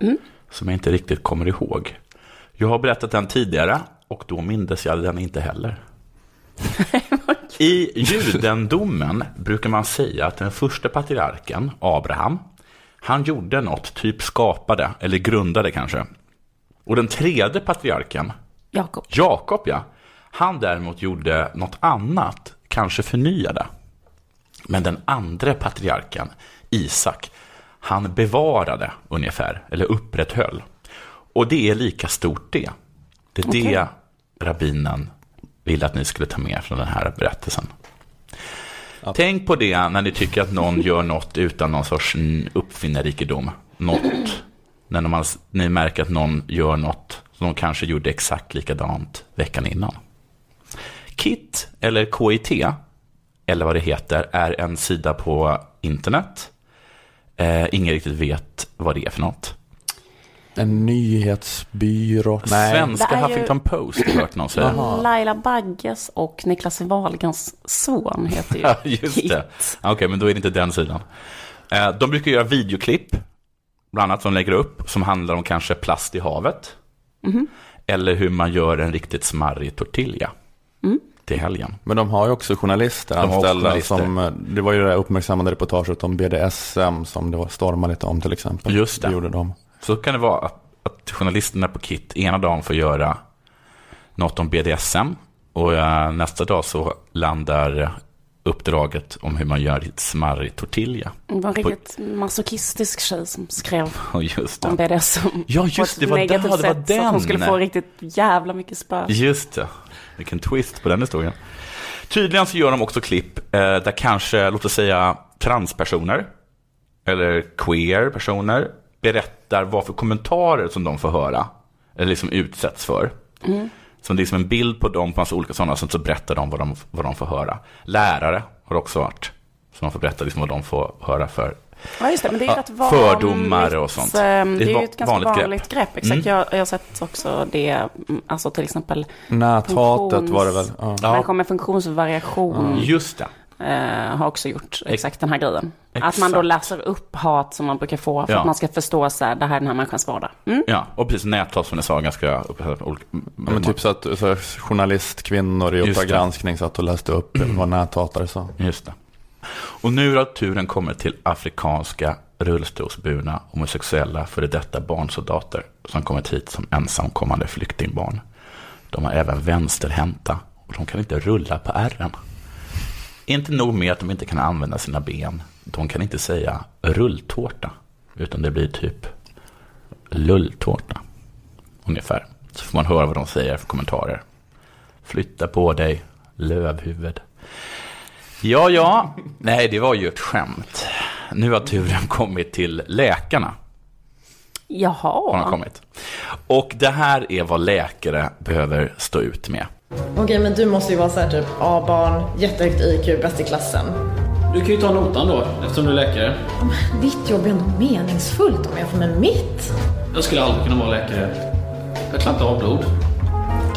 [SPEAKER 3] Mm.
[SPEAKER 2] Som jag inte riktigt kommer ihåg. Jag har berättat den tidigare och då mindes jag den inte heller. [laughs] I judendomen brukar man säga att den första patriarken, Abraham, han gjorde något, typ skapade, eller grundade kanske. Och den tredje patriarken,
[SPEAKER 3] Jakob.
[SPEAKER 2] Jakob ja, han däremot gjorde något annat, kanske förnyade. Men den andra patriarken, Isak, han bevarade ungefär, eller upprätthöll. Och det är lika stort det. Det är det rabbinen ville att ni skulle ta med från den här berättelsen. Tänk på det när ni tycker att någon gör något utan någon sorts uppfinnarrikedom. Något. När man, ni märker att någon gör något som de kanske gjorde exakt likadant veckan innan. KIT, eller KIT, eller vad det heter, är en sida på internet. Eh, ingen riktigt vet vad det är för något.
[SPEAKER 1] En nyhetsbyrå? Nej.
[SPEAKER 2] Svenska
[SPEAKER 3] är ju-
[SPEAKER 2] Huffington Post, har jag hört någon säga.
[SPEAKER 3] Laila Bagges och Niklas Wahlgrens son heter ju [laughs]
[SPEAKER 2] just
[SPEAKER 3] Kit.
[SPEAKER 2] det. Okej, men då är det inte den sidan. Eh, De brukar göra videoklipp, bland annat som lägger upp, som handlar om kanske plast i havet. Eller hur man gör en riktigt smarrig tortilla till helgen.
[SPEAKER 1] Men de har ju också journalister
[SPEAKER 2] också
[SPEAKER 1] anställda.
[SPEAKER 2] journalister.
[SPEAKER 1] Som, eh, det var ju det uppmärksammade reportaget om BDSM som det var stormade lite om till exempel.
[SPEAKER 2] Just det.
[SPEAKER 1] det gjorde de.
[SPEAKER 2] Så kan det vara att, att journalisterna på KIT ena dagen får göra något om BDSM och eh, nästa dag så landar uppdraget om hur man gör ett smarrig tortilla.
[SPEAKER 3] Det var en riktigt masochistisk tjej som skrev om [laughs] BDSM.
[SPEAKER 2] Ja, just det, var där, det var
[SPEAKER 3] sätt, Så att hon
[SPEAKER 2] den.
[SPEAKER 3] skulle få riktigt jävla mycket spö.
[SPEAKER 2] Just det. Vilken twist på den historien. Tydligen så gör de också klipp eh, där kanske, låt oss säga, transpersoner eller queer personer berättar vad för kommentarer som de får höra. Eller liksom utsätts för. Som det är som en bild på dem på massa olika sådana, sen så berättar de vad de, vad de får höra. Lärare har det också varit. Så de får berätta liksom vad de får höra för
[SPEAKER 3] Ja, just det. Men det är ju
[SPEAKER 2] Ja,
[SPEAKER 3] rätt vanligt.
[SPEAKER 2] fördomar och sånt.
[SPEAKER 3] eh, Det är,
[SPEAKER 2] Det är
[SPEAKER 3] ju ett ganska
[SPEAKER 2] vanligt grepp.
[SPEAKER 3] vanligt grepp. Exakt.
[SPEAKER 2] Mm.
[SPEAKER 3] Jag, jag har sett också det, mm, alltså till exempel
[SPEAKER 1] Näthatet var det väl? Ja.
[SPEAKER 2] Ja.
[SPEAKER 3] människor med funktionsvariation
[SPEAKER 2] Just det.
[SPEAKER 3] Eh, har också gjort exakt den här grejen. Att
[SPEAKER 2] Exakt.
[SPEAKER 3] man då läser upp hat som man brukar få för
[SPEAKER 2] Ja.
[SPEAKER 3] att man ska förstå så här, det här är den här människans vardag. Mm.
[SPEAKER 2] Ja, och precis näthat som ni sa, ganska olika.
[SPEAKER 1] Ja, men typ så att så journalistkvinnor i Uppdrag granskning satt och läste upp vad näthatare sa.
[SPEAKER 2] Just det. Och nu har turen kommit till afrikanska rullstolsburna homosexuella före detta barnsoldater som kommit hit som ensamkommande flyktingbarn. De är även vänsterhänta och de kan inte rulla på ärren. Inte nog med att de inte kan använda sina ben, de kan inte säga rulltårta, utan det blir typ lulltårta. Ungefär. Så får man höra vad de säger för kommentarer. Flytta på dig, lövhuvud. Ja, ja. Nej, det var ju ett skämt. Nu har turen kommit till läkarna. Har
[SPEAKER 3] Jaha.
[SPEAKER 2] de kommit. Och det här är vad läkare behöver stå ut med.
[SPEAKER 6] Okej, men du måste ju vara så här typ A-barn, jättehögt IQ, bäst i klassen.
[SPEAKER 7] Du kan ju ta notan då, eftersom du är läkare.
[SPEAKER 6] Ditt jobb är ändå meningsfullt om jag får med mitt.
[SPEAKER 7] Jag skulle aldrig kunna vara läkare. Jag klarar inte av blod.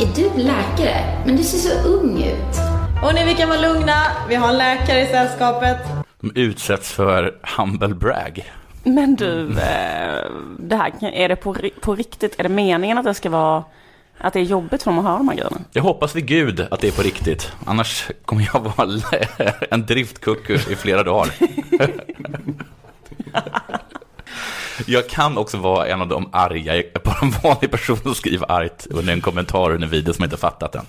[SPEAKER 8] Är du läkare? Men du ser så ung ut.
[SPEAKER 6] Hörni, vi kan vara lugna. Vi har en läkare i sällskapet.
[SPEAKER 2] De utsätts för humble brag.
[SPEAKER 3] Men du, eh, det här, är det på, på riktigt? Är det meningen att det ska vara att det är jobbigt för dem att höra de här grejerna?
[SPEAKER 2] Jag hoppas vid Gud att det är på riktigt. Annars kommer jag vara [laughs] en driftkuckus i flera dagar. [laughs] Jag kan också vara en av de arga, bara en vanlig person som skriver argt under en kommentar under en video som inte fattat den.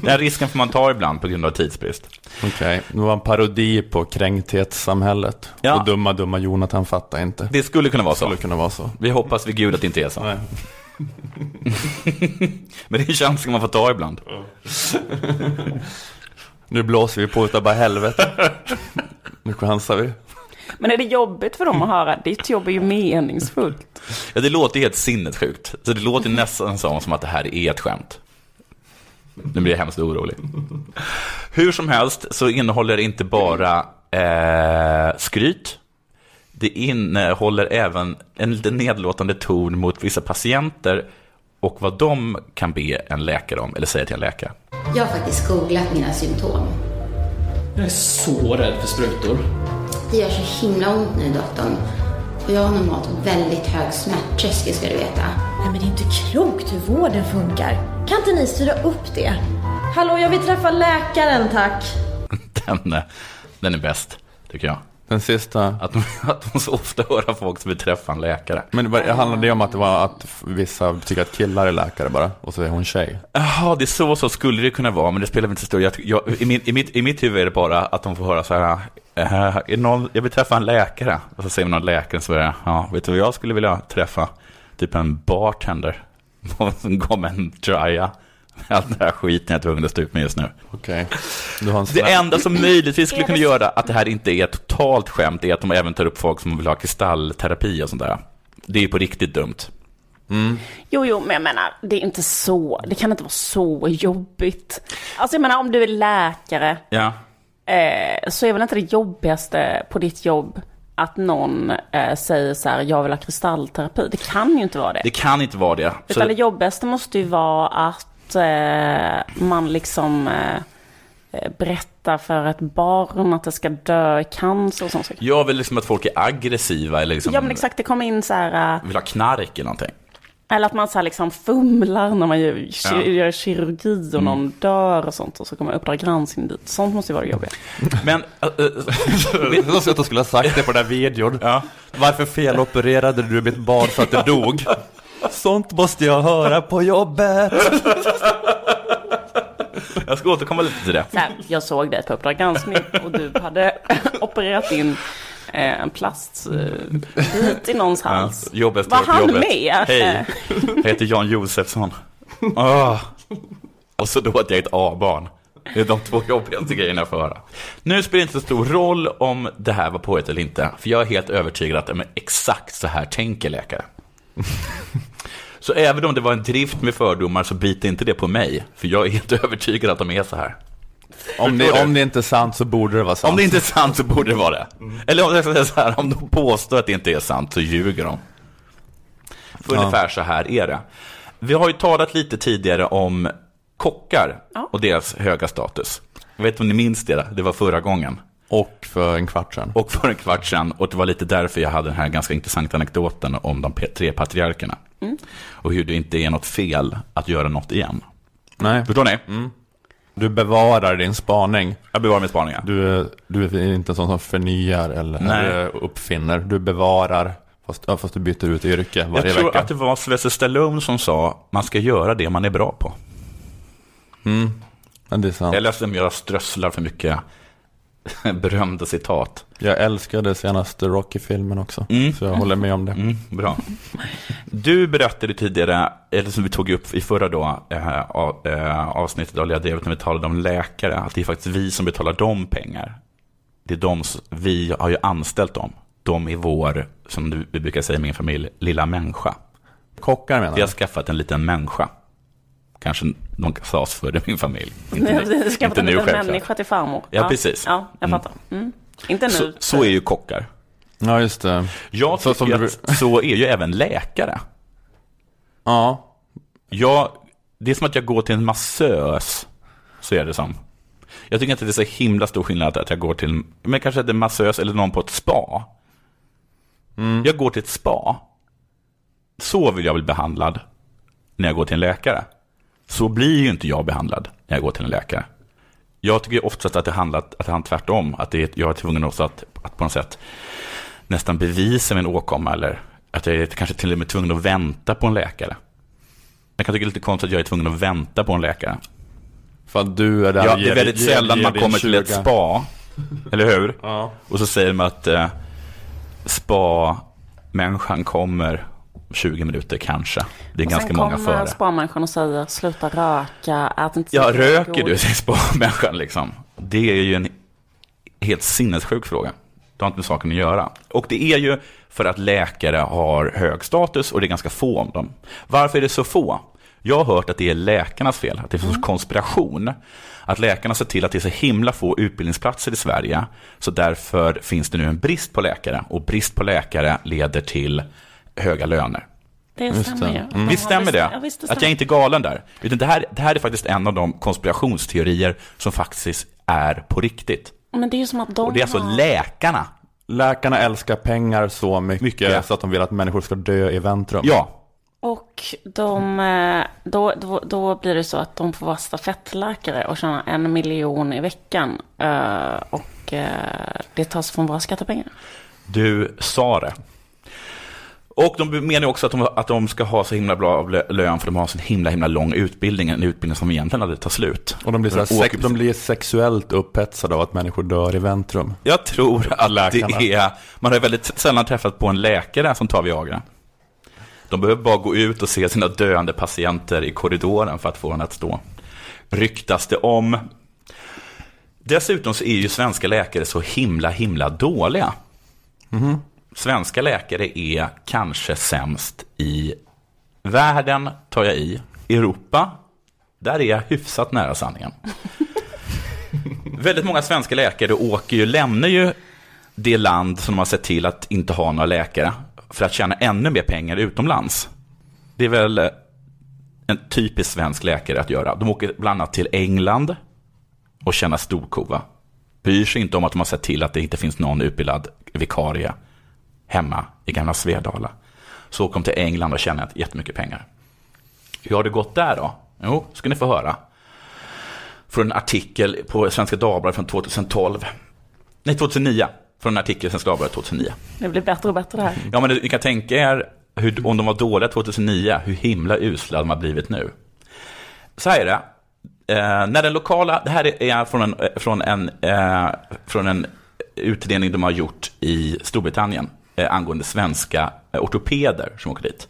[SPEAKER 2] Den här risken får man ta ibland på grund av tidsbrist.
[SPEAKER 1] Okej, det var en parodi på kränkthetssamhället.
[SPEAKER 2] Ja.
[SPEAKER 1] Och dumma, dumma Jonathan fattar inte.
[SPEAKER 2] Det skulle kunna vara så.
[SPEAKER 1] skulle kunna vara så.
[SPEAKER 2] Vi hoppas vid Gud att det inte är så.
[SPEAKER 1] Nej. [laughs]
[SPEAKER 2] Men det är en chans som man får ta ibland.
[SPEAKER 1] Nu blåser vi på utav bara helvete. Nu chansar vi.
[SPEAKER 3] Men är det jobbigt för dem att höra? Ditt jobb är ju meningsfullt.
[SPEAKER 2] Ja, det låter helt sinnessjukt. Så det låter nästan som att det här är ett skämt. Nu blir jag hemskt orolig. Hur som helst så innehåller det inte bara eh, skryt. Det innehåller även en lite nedlåtande ton mot vissa patienter och vad de kan be en läkare om, eller säga till en läkare.
[SPEAKER 8] Jag har faktiskt googlat mina symptom.
[SPEAKER 7] Jag är så rädd för sprutor.
[SPEAKER 8] Det gör så himla ont nu doktorn. Och jag har normalt väldigt hög smärttröskel ska du veta.
[SPEAKER 6] Nej men det är inte klokt hur vården funkar. Kan inte ni styra upp det? Hallå, jag vill träffa läkaren tack. [laughs]
[SPEAKER 2] Den, eh, den är bäst, tycker jag.
[SPEAKER 1] Den sista.
[SPEAKER 2] Att [laughs] att de så ofta hör folk som vill träffa en läkare.
[SPEAKER 1] Men det handlade det om att det var att vissa tycker att killar är läkare bara? Och så är hon tjej?
[SPEAKER 2] Jaha, det är så, så skulle det kunna vara, men det spelar väl inte så stor jag, i, min, i, mitt, I mitt huvud är det bara att de får höra så här, eh, är någon, jag vill träffa en läkare. Och så säger någon läkare så är det, ja, vet du vad jag skulle vilja träffa? Typ en bartender. [laughs] Som gav mig en trya. [laughs] All den här skiten jag är tvungen att stå ut med just nu.
[SPEAKER 1] Okej. Du har en
[SPEAKER 2] Det enda som möjligtvis skulle kunna göra att det här inte är ett totalt skämt är att de även tar upp folk som vill ha kristallterapi och sånt där. Det är ju på riktigt dumt.
[SPEAKER 3] Jo, jo, men jag menar, det är inte så, det kan inte vara så jobbigt. Alltså jag menar, om du är läkare,
[SPEAKER 2] Ja.
[SPEAKER 3] eh, så är väl inte det jobbigaste på ditt jobb att någon eh, säger så här, jag vill ha kristallterapi. Det kan ju inte vara det.
[SPEAKER 2] Det kan inte vara det. Så-
[SPEAKER 3] Utan det jobbigaste måste ju vara att eh, man liksom eh, eh, berättar för ett barn att det ska dö i cancer och sånt.
[SPEAKER 2] Jag vill liksom att folk är aggressiva eller liksom
[SPEAKER 3] Ja men exakt, det kommer in så här, eh,
[SPEAKER 2] vill ha knark eller någonting.
[SPEAKER 3] eller att man så här liksom fumlar när man gör,
[SPEAKER 2] Ja.
[SPEAKER 3] gör kirurgi och någon dör och sånt och så kommer Uppdrag granskning dit. Sånt måste ju vara jobbigt. [laughs]
[SPEAKER 2] Men, äh, äh,
[SPEAKER 1] Det var så att de skulle ha sagt det på den där videon.
[SPEAKER 2] ja.
[SPEAKER 1] Varför felopererade du mitt barn så att det dog? [laughs] Sånt måste jag höra på jobbet. [laughs]
[SPEAKER 2] Jag ska återkomma lite till det.
[SPEAKER 3] Så här, jag såg dig på Uppdrag granskning och du hade [laughs] opererat in eh, en plastbit i någons hals.
[SPEAKER 2] Jobbet
[SPEAKER 3] Var han
[SPEAKER 2] jobbet.
[SPEAKER 3] med?
[SPEAKER 2] Hej, jag heter Jan Josefsson. Ah. Och så då att jag är ett A-barn. Det är de två jobbigaste grejerna jag får höra. Nu spelar det inte så stor roll om det här var påhitt eller inte. För jag är helt övertygad att men, exakt så här tänker läkare. [laughs] Så även om det var en drift med fördomar så biter inte det på mig. För jag är helt [laughs] övertygad att de är så här.
[SPEAKER 1] Om det, om det inte är sant så borde det vara sant.
[SPEAKER 2] Om det inte är sant så borde det vara det. Eller om jag så här, om de påstår att det inte är sant så ljuger de. För
[SPEAKER 1] Ja.
[SPEAKER 2] ungefär så här är det. Vi har ju talat lite tidigare om kockar
[SPEAKER 3] Ja.
[SPEAKER 2] och deras höga status. Jag vet inte om ni minns det, det var förra gången.
[SPEAKER 1] Och för en kvart sedan.
[SPEAKER 2] Och för en kvart sedan, och det var lite därför jag hade den här ganska intressanta anekdoten om de tre patriarkerna. Och hur det inte är något fel att göra något igen.
[SPEAKER 1] Nej.
[SPEAKER 2] Förstår ni?
[SPEAKER 1] Du bevarar din spaning.
[SPEAKER 2] Jag bevarar min spaningar.
[SPEAKER 1] Du, är- du är inte en sån som förnyar eller
[SPEAKER 2] Nej.
[SPEAKER 1] uppfinner. Du bevarar, fast, ja, fast du byter ut yrke varje
[SPEAKER 2] Jag tror
[SPEAKER 1] vecka.
[SPEAKER 2] att det var Sylvester Stallone som sa, man ska göra det man är bra på.
[SPEAKER 1] Men det är sant.
[SPEAKER 2] Eller som jag strösslar för mycket [laughs] berömda citat.
[SPEAKER 1] Jag älskade senaste Rocky-filmen också.
[SPEAKER 2] Mm.
[SPEAKER 1] Så jag håller med om det.
[SPEAKER 2] Mm, bra. Du berättade tidigare, eller som vi tog upp i förra då, eh, eh, avsnittet av Lilla när vi talade om läkare, att det är faktiskt vi som betalar dem pengar. Det är de, vi har ju anställt dem. De är vår, som du- vi brukar säga i min familj, lilla människa.
[SPEAKER 1] Kockar menar
[SPEAKER 2] Vi har
[SPEAKER 1] du?
[SPEAKER 2] skaffat en liten människa. Kanske någon förr i min familj. [laughs] Inte nu-
[SPEAKER 3] Det ska
[SPEAKER 2] inte nu självklart.
[SPEAKER 3] människa till farmor.
[SPEAKER 2] Ja, precis.
[SPEAKER 3] Ja, jag
[SPEAKER 2] Mm.
[SPEAKER 3] fattar. Mm. Inte nu.
[SPEAKER 2] Så, så är ju kockar.
[SPEAKER 1] Ja, just det.
[SPEAKER 2] Jag
[SPEAKER 1] Så
[SPEAKER 2] tycker
[SPEAKER 1] som
[SPEAKER 2] att så är ju även läkare. [laughs]
[SPEAKER 1] Ja,
[SPEAKER 2] Jag, det är som att jag går till en massös, så är det som. Jag tycker inte det är så himla stor skillnad att jag går till, men kanske en massös eller någon på ett spa. Jag går till ett spa. Så vill jag bli behandlad när jag går till en läkare. Så blir ju inte jag behandlad när jag går till en läkare. Jag tycker oftast att det handlar att det handlar tvärtom. Att det är, jag är tvungen också att, att på något sätt nästan bevisa min åkomma. Eller att jag är kanske till och med tvungen att vänta på en läkare. Jag kan tycka det är lite konstigt att jag är tvungen att vänta på en läkare.
[SPEAKER 1] För att du är där
[SPEAKER 2] Ja, det är väldigt
[SPEAKER 1] ger-
[SPEAKER 2] sällan
[SPEAKER 1] ger
[SPEAKER 2] man kommer till ett
[SPEAKER 1] 20.
[SPEAKER 2] spa. Eller hur?
[SPEAKER 1] Ja.
[SPEAKER 2] Och så säger de att eh, spa-människan kommer 20 minuter kanske. Det är
[SPEAKER 3] Och
[SPEAKER 2] ganska
[SPEAKER 3] sen
[SPEAKER 2] många
[SPEAKER 3] kommer
[SPEAKER 2] före.
[SPEAKER 3] spa-människan och säger sluta röka, ät inte
[SPEAKER 2] Ja, röker
[SPEAKER 3] godis."
[SPEAKER 2] du, säger spa-människan liksom. Det är ju en helt sinnessjuk fråga. Det har inte med saken att göra. Och det är ju för att läkare har hög status och det är ganska få om dem. Varför är det så få? Jag har hört att det är läkarnas fel, att det är en sorts konspiration. Att läkarna ser till att det är så himla få utbildningsplatser i Sverige, så därför finns det nu en brist på läkare. Och brist på läkare leder till höga löner.
[SPEAKER 3] Det stämmer ju. Har
[SPEAKER 2] Visst stämmer det?
[SPEAKER 3] Ja, visst, det
[SPEAKER 2] Att jag
[SPEAKER 3] stämmer.
[SPEAKER 2] inte är galen där. Utan det, här, det här är faktiskt en av de konspirationsteorier som faktiskt är på riktigt.
[SPEAKER 3] Men det är ju som att de
[SPEAKER 2] Och det är alltså
[SPEAKER 3] har...
[SPEAKER 2] läkarna.
[SPEAKER 1] Läkarna älskar pengar så mycket,
[SPEAKER 2] Mycket.
[SPEAKER 1] så att de vill att människor ska dö i väntrum.
[SPEAKER 2] Ja,
[SPEAKER 3] Och de, eh, då, då, då blir det så att de får vara stafettläkare och tjäna en miljon i veckan. Eh, Och eh, det tas från våra skattepengar.
[SPEAKER 2] du sa det. Och de menar också att de, att de ska ha så himla bra lö- lön för de har så himla himla lång utbildning. En utbildning som egentligen aldrig tar slut.
[SPEAKER 1] Och de blir, så här,
[SPEAKER 2] De åker
[SPEAKER 1] sex, de blir sexuellt upphetsade av att människor dör i väntrum.
[SPEAKER 2] Jag tror att
[SPEAKER 1] Läkarna.
[SPEAKER 2] det är, man har väldigt sällan träffat på en läkare som tar Viagra. De behöver bara gå ut och se sina döende patienter i korridoren för att få den att stå. Ryktas det om. Dessutom så är ju svenska läkare så himla, himla dåliga. Svenska läkare är kanske sämst i världen, tar jag i. Europa, där är jag hyfsat nära sanningen. [laughs] Väldigt många svenska läkare åker ju, lämnar ju det land som de har sett till att inte ha några läkare för att tjäna ännu mer pengar utomlands. Det är väl eh, en typisk svensk läkare att göra. De åker bland annat till England och tjänar storkova. Bryr sig inte om att de har sett till att det inte finns någon utbildad vikarie hemma i gamla Svedala. Så åker de till England och tjänar jättemycket pengar. Hur har det gått där då? Jo, ska ni få höra. Från en artikel på Svenska Dagbladet från 2012. Nej, 2009. Från en artikel i Svenska Dagbladet 2009.
[SPEAKER 3] Det blir bättre och bättre det här.
[SPEAKER 2] Ja, men ni kan tänka er hur, om de var dåliga 2009, hur himla usla de har blivit nu. Så här är det. Eh, när den lokala, det här är från en, eh, från en, eh, från en utredning de har gjort i Storbritannien Eh, angående svenska eh, ortopeder som åker dit.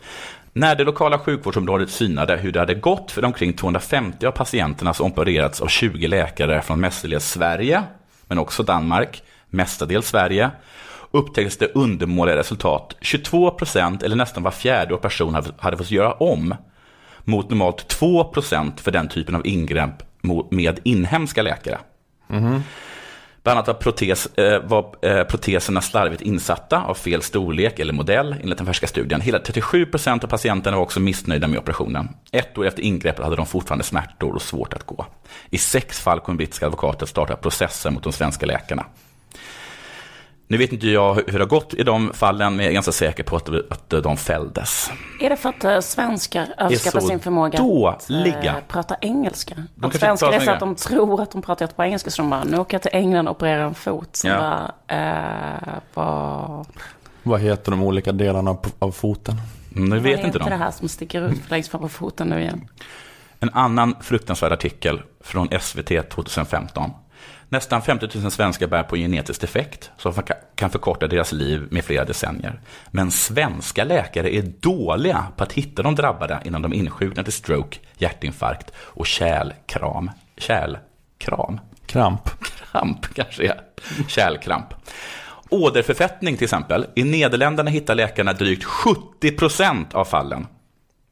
[SPEAKER 2] När det lokala sjukvårdsområdet synade hur det hade gått för de omkring 250 av patienterna som opererats av 20 läkare från mestadels Sverige, men också Danmark, mestadels Sverige, upptäcktes det undermåliga resultat. 22 procent, eller nästan var fjärde person, hade, fått göra om mot normalt 2 procent för den typen av ingrepp med inhemska läkare. Mhm. Bland annat var, protes, eh, var eh, proteserna slarvigt insatta av fel storlek eller modell enligt den färska studien. Hela 37 procent av patienterna var också missnöjda med operationen. Ett år efter ingreppet hade de fortfarande smärtor och svårt att gå. I sex fall kom brittiska advokater starta processer mot de svenska läkarna. Nu vet inte jag hur det har gått i de fallen, men jag är ganska säker på att, att de fälldes.
[SPEAKER 3] Är det för att eh, svenskar överskattar sin förmåga att
[SPEAKER 2] dåliga.
[SPEAKER 3] eh, prata engelska?
[SPEAKER 2] De
[SPEAKER 3] Att svenskar är så att de tror att de pratar jättebra engelska, så de bara, nu åker jag till England och opererar en fot. Så
[SPEAKER 2] Ja.
[SPEAKER 3] bara, eh, vad,
[SPEAKER 1] Vad heter de olika delarna av, av foten?
[SPEAKER 2] Mm, det
[SPEAKER 3] vad
[SPEAKER 2] vet inte de.
[SPEAKER 3] det här som sticker ut längst fram på foten nu igen?
[SPEAKER 2] En annan fruktansvärd artikel från SVT 2015. Nästan 50 000 svenskar bär på en genetisk defekt som kan förkorta deras liv med flera decennier. Men svenska läkare är dåliga på att hitta de drabbade innan de insjuknar till stroke, hjärtinfarkt och kärlkram. Kärlkram?
[SPEAKER 1] Kramp.
[SPEAKER 2] Kramp kanske är. Kärlkramp. Åderförfettning till exempel. I Nederländerna hittar läkarna drygt 70% av fallen.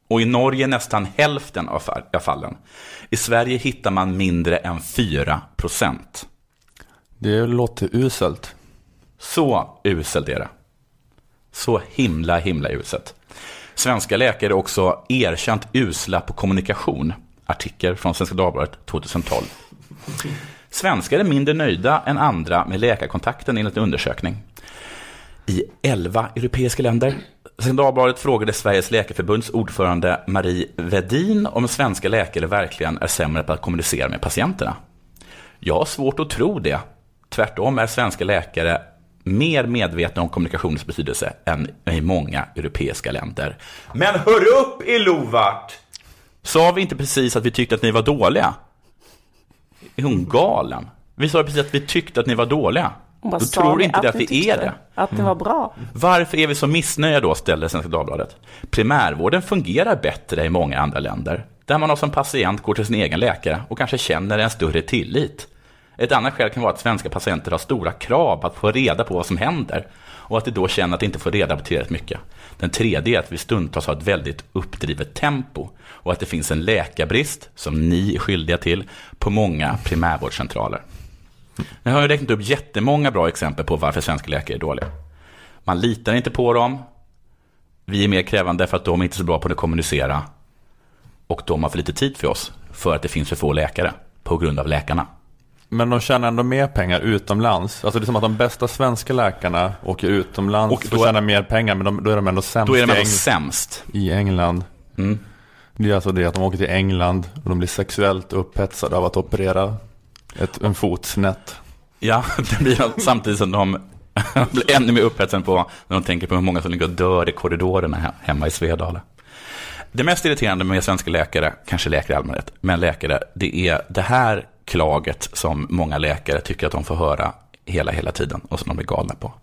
[SPEAKER 2] Och i Norge nästan hälften av fa- av fallen. I Sverige hittar man mindre än 4%.
[SPEAKER 1] Det låter uselt.
[SPEAKER 2] Så uselt är det. Så himla, himla uselt. Svenska läkare är också erkänt usla på kommunikation. Artikel från Svenska Dagbladet 2012. Svenskar är mindre nöjda än andra med läkarkontakten enligt en undersökning. i 11 europeiska länder. Svenska Dagbladet frågade Sveriges läkarförbunds ordförande Marie Vedin om svenska läkare verkligen är sämre på att kommunicera med patienterna. Jag har svårt att tro det. Tvärtom är svenska läkare mer medvetna om kommunikationens betydelse än i många europeiska länder. Men hör upp i Lovart! Sa vi inte precis att vi tyckte att ni var dåliga? Är hon galen? Vi sa precis att vi tyckte att ni var dåliga.
[SPEAKER 3] Hon bara,
[SPEAKER 2] Då tror
[SPEAKER 3] vi
[SPEAKER 2] inte det
[SPEAKER 3] att
[SPEAKER 2] vi är det.
[SPEAKER 3] Att det var bra.
[SPEAKER 2] Varför är vi så missnöjda då, ställde Svenska Dagbladet. Primärvården fungerar bättre i många andra länder, där man som patient går till sin egen läkare och kanske känner en större tillit. Ett annat skäl kan vara att svenska patienter har stora krav på att få reda på vad som händer och att de då känner att de inte får reda på tillräckligt mycket. Den tredje är att vi stundtals har ett väldigt uppdrivet tempo och att det finns en läkarbrist, som ni är skyldiga till, på många primärvårdscentraler. Jag har ju räknat upp jättemånga bra exempel på varför svenska läkare är dåliga. Man litar inte på dem. Vi är mer krävande för att de är inte är så bra på att kommunicera. Och de har för lite tid för oss. För att det finns för få läkare. På grund av läkarna.
[SPEAKER 1] Men de tjänar ändå mer pengar utomlands. Alltså det är som att de bästa svenska läkarna åker utomlands
[SPEAKER 2] Och
[SPEAKER 1] och
[SPEAKER 2] då-
[SPEAKER 1] får tjäna mer pengar. Men de, då är de ändå sämst
[SPEAKER 2] Då är de
[SPEAKER 1] i,
[SPEAKER 2] ändå
[SPEAKER 1] Eng-
[SPEAKER 2] sämst.
[SPEAKER 1] i England.
[SPEAKER 2] Mm.
[SPEAKER 1] Det är alltså det att de åker till England och de blir sexuellt upphetsade av att operera ett, en fot snett.
[SPEAKER 2] Ja, [laughs] det blir samtidigt som de [laughs] blir ännu mer upphetsade på när de tänker på hur många som ligger och dör i korridorerna he- hemma i Svedala. Det mest irriterande med svenska läkare, kanske läkare i allmänhet, men läkare, det är det här klaget som många läkare tycker att de får höra hela, hela tiden och som de blir galna på.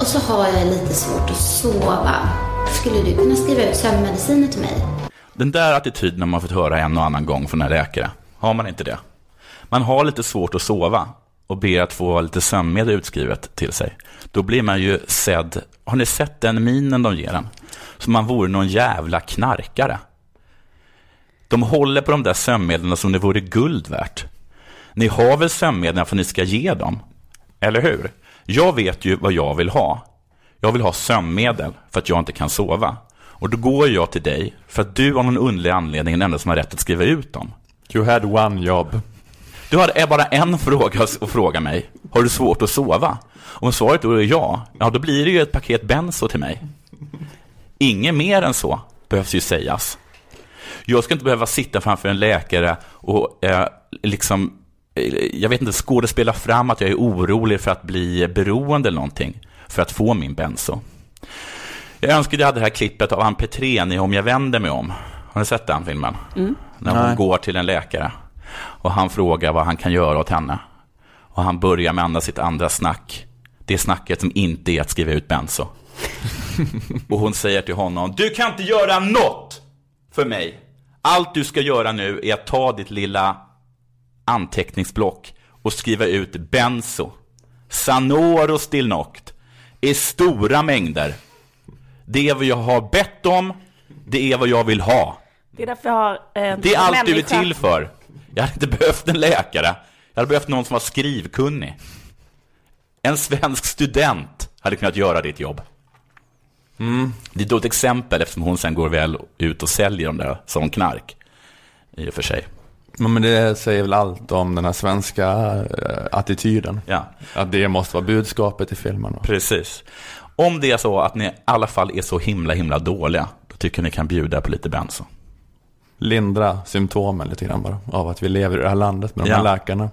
[SPEAKER 8] Och så har jag lite svårt att sova. Skulle du kunna skriva ut sömnmediciner till mig?
[SPEAKER 2] Den där attityden har man fått höra en och annan gång från en läkare. Har man inte det? Man har lite svårt att sova och ber att få lite sömnmedel utskrivet till sig. Då blir man ju sedd. Har ni sett den minen de ger en? Som man vore någon jävla knarkare. De håller på de där sömnmedlen som det vore guld värt. Ni har väl sömnmedlen för att ni ska ge dem? Eller hur? Jag vet ju vad jag vill ha. Jag vill ha sömnmedel för att jag inte kan sova. Och då går jag till dig för att du av någon underlig anledning är den enda som har rätt att skriva ut dem.
[SPEAKER 1] You had one job.
[SPEAKER 2] Du har bara en fråga att fråga mig. Har du svårt att sova? Om svaret då är ja, ja då blir det ju ett paket benzo till mig. Inget mer än så behövs ju sägas. Jag ska inte behöva sitta framför en läkare och eh, liksom, eh, jag vet inte, skådespela fram att jag är orolig för att bli beroende eller någonting för att få min benzo. Jag önskade jag hade det här klippet av Ann Petrén i Om jag vänder mig om. Har ni sett den filmen? När hon
[SPEAKER 1] Nej.
[SPEAKER 2] går till en läkare och han frågar vad han kan göra åt henne. Och han börjar med andra sitt andra snack. Det snacket som inte är att skriva ut benzo. och hon säger till honom, du kan inte göra något för mig. Allt du ska göra nu är att ta ditt lilla anteckningsblock och skriva ut benzo. Sanoro Stilnoct. I stora mängder. Det är vad jag har bett om. Det är vad jag vill ha.
[SPEAKER 3] Det är därför jag har eh,
[SPEAKER 2] Det är allt du är
[SPEAKER 3] människa-
[SPEAKER 2] till för. Jag hade inte behövt en läkare. Jag hade behövt någon som var skrivkunnig. En svensk student hade kunnat göra ditt jobb. Det är då ett exempel eftersom hon sen går väl ut och säljer dem där som knark. I och för sig.
[SPEAKER 1] Men det säger väl allt om den här svenska eh, attityden.
[SPEAKER 2] Ja,
[SPEAKER 1] Att det måste vara budskapet i filmen.
[SPEAKER 2] precis. Om det är så att ni i alla fall är så himla, himla dåliga, då tycker jag ni kan bjuda på lite benzo.
[SPEAKER 1] Lindra symptomen lite grann bara. Av att vi lever i det här landet med de
[SPEAKER 2] Ja.
[SPEAKER 1] här läkarna.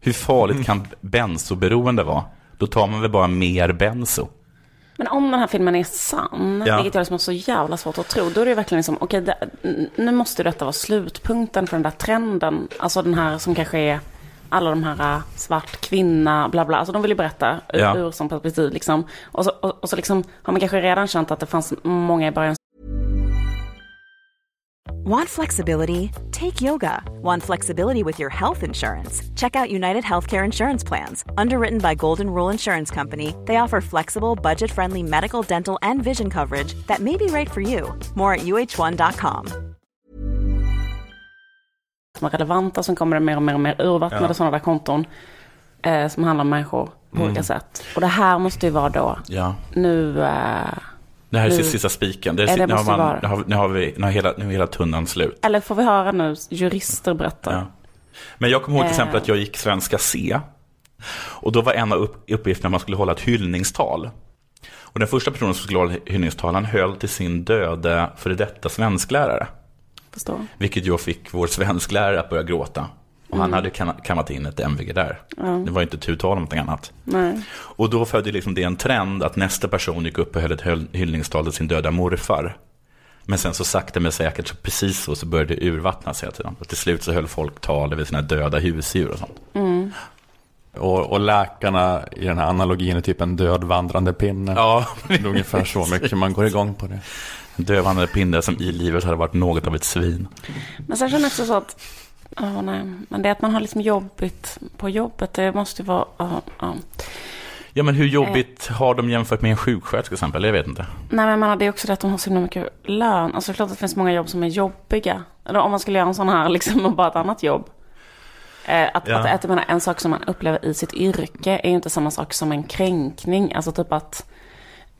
[SPEAKER 2] Hur farligt kan benzoberoende vara? Då tar man väl bara mer benzo.
[SPEAKER 3] Men om den här filmen är sann,
[SPEAKER 2] Ja.
[SPEAKER 3] vilket jag liksom har så jävla svårt att tro, då är det verkligen liksom, okej, n- nu måste detta vara slutpunkten för den där trenden. Alltså den här som kanske är alla de här äh, svart kvinna, bla bla. Alltså de vill ju berätta ur,
[SPEAKER 2] Ja.
[SPEAKER 3] ur som perspektiv liksom. Och så, och, och så liksom har man kanske redan känt att det fanns många i början
[SPEAKER 9] Want flexibility? Take yoga. Want flexibility with your health insurance? Check out United Healthcare Insurance Plans. Underwritten by Golden Rule Insurance Company, they offer flexible, budget friendly medical, dental, and vision coverage that may be right for you. More at uh1.com.
[SPEAKER 3] som är relevanta, som kommer det mer och mer och mer urvattnade
[SPEAKER 2] Ja.
[SPEAKER 3] sådana där konton. Eh, som handlar om människor på olika sätt. Och det här måste ju vara då,
[SPEAKER 2] Ja.
[SPEAKER 3] nu, eh,
[SPEAKER 2] Det här är
[SPEAKER 3] Nu-
[SPEAKER 2] sista spiken. Det är,
[SPEAKER 3] det
[SPEAKER 2] nu, har man,
[SPEAKER 3] vara.
[SPEAKER 2] nu, har, nu, har vi, nu, har hela, nu är hela tunnan slut.
[SPEAKER 3] eller får vi höra nu jurister berätta?
[SPEAKER 2] Ja. Men jag kommer ihåg till
[SPEAKER 3] Eh.
[SPEAKER 2] exempel att jag gick svenska C. Och då var en av upp, uppgifterna att man skulle hålla ett hyllningstal. Och den första personen som skulle hålla hyllningstalan höll till sin döde före detta svensklärare.
[SPEAKER 3] Förstår.
[SPEAKER 2] Vilket jag fick vår svensklärare att börja gråta. Och han hade kam- kammat in ett MVG där.
[SPEAKER 3] Ja.
[SPEAKER 2] Det var inte tu tal om någonting annat.
[SPEAKER 3] Nej.
[SPEAKER 2] Och då födde liksom det en trend att nästa person gick upp och höll ett hyllningstal till sin döda morfar. Men sen så sakta men säkert, så precis så, så började det urvattnas hela tiden. Och till slut så höll folk tal över sina döda husdjur och sånt.
[SPEAKER 3] Mm.
[SPEAKER 1] Och, och läkarna i den här analogin är typ en död vandrande pinne.
[SPEAKER 2] Ja.
[SPEAKER 1] Det är ungefär så mycket man går igång på det.
[SPEAKER 2] En dövande pinne som i livet hade varit något av ett svin.
[SPEAKER 3] Men sen känner jag också så att, ja nej, men det är att man har liksom jobbigt på jobbet, det måste ju vara, ja, ja.
[SPEAKER 2] Ja men hur jobbigt har de jämfört med en sjuksköterska till exempel? Jag vet inte.
[SPEAKER 3] Nej men menar, det är också det att de har så himla mycket lön. Alltså det är klart att det finns många jobb som är jobbiga. Eller om man skulle göra en sån här liksom och bara ett annat jobb. Eh, att,
[SPEAKER 2] Ja.
[SPEAKER 3] att, att menar, en sak som man upplever i sitt yrke är ju inte samma sak som en kränkning. Alltså typ att,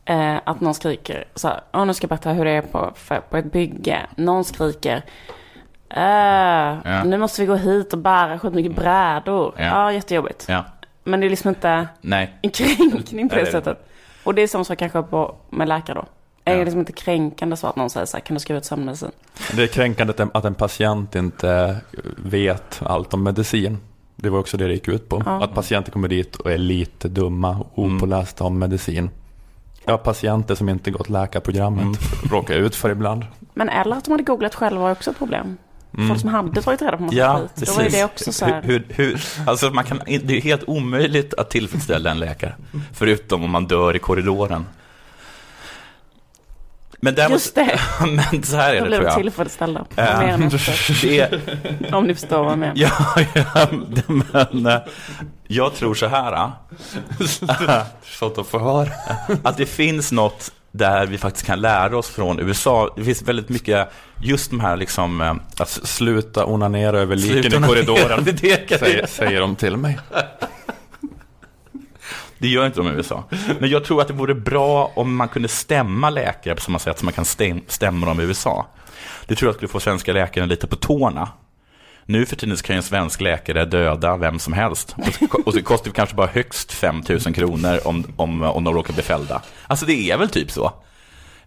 [SPEAKER 3] eh, att någon skriker så här, "Ja, nu ska jag berätta hur det är på, för, på ett bygge. Någon skriker, äh, nu måste vi gå hit och bära skitmycket brädor.
[SPEAKER 2] Ja.
[SPEAKER 3] Ja. jättejobbigt.
[SPEAKER 2] Ja.
[SPEAKER 3] Men det är liksom inte
[SPEAKER 2] Nej.
[SPEAKER 3] en kränkning på det
[SPEAKER 2] det är
[SPEAKER 3] sättet. Och det är samma sak kanske på, med läkare då. Är
[SPEAKER 2] Ja.
[SPEAKER 3] det liksom inte kränkande så att någon säger så här, kan du skriva ut sömnmedicin?
[SPEAKER 1] Det är kränkande att en, att en patient inte vet allt om medicin. Det var också det det gick ut på.
[SPEAKER 3] Ja.
[SPEAKER 1] Att patienter kommer dit och är lite dumma och opålästa om medicin. Ja, patienter som inte gått läkarprogrammet råkar jag ut för ibland.
[SPEAKER 3] Men eller att de hade googlat själva var också ett problem.
[SPEAKER 2] Mm.
[SPEAKER 3] Folk som hade tagit reda på massa
[SPEAKER 2] Ja,
[SPEAKER 3] skit. Då var ju det också så här.
[SPEAKER 2] Hur, hur, alltså man kan, det är helt omöjligt att tillfredsställa en läkare. Förutom om man dör i korridoren. Men däremot,
[SPEAKER 3] Just det. [laughs]
[SPEAKER 2] men så här är
[SPEAKER 3] Då
[SPEAKER 2] det
[SPEAKER 3] blev
[SPEAKER 2] tror jag.
[SPEAKER 3] tillfredsställda. Efter. [laughs]
[SPEAKER 2] det är,
[SPEAKER 3] Om ni förstår vad jag menar. [laughs]
[SPEAKER 2] ja, ja, men eh, jag tror så här.
[SPEAKER 1] Sånt att få höra.
[SPEAKER 2] Att det finns något där vi faktiskt kan lära oss från USA. Det finns väldigt mycket, just de här liksom... eh,
[SPEAKER 1] Att sluta onanera över liken i korridoren. [laughs] säger, säger de till mig.
[SPEAKER 2] Det gör inte de i USA. Men jag tror att det vore bra om man kunde stämma läkare på samma sätt som man kan stäm- stämma dem i USA. Det tror jag skulle få svenska läkare lite på tårna. Nu för tiden kan ju en svensk läkare döda vem som helst. Och- det kostar kanske bara högst 5 000 kronor om, om, om de råkar bli fällda. Alltså det är väl typ så.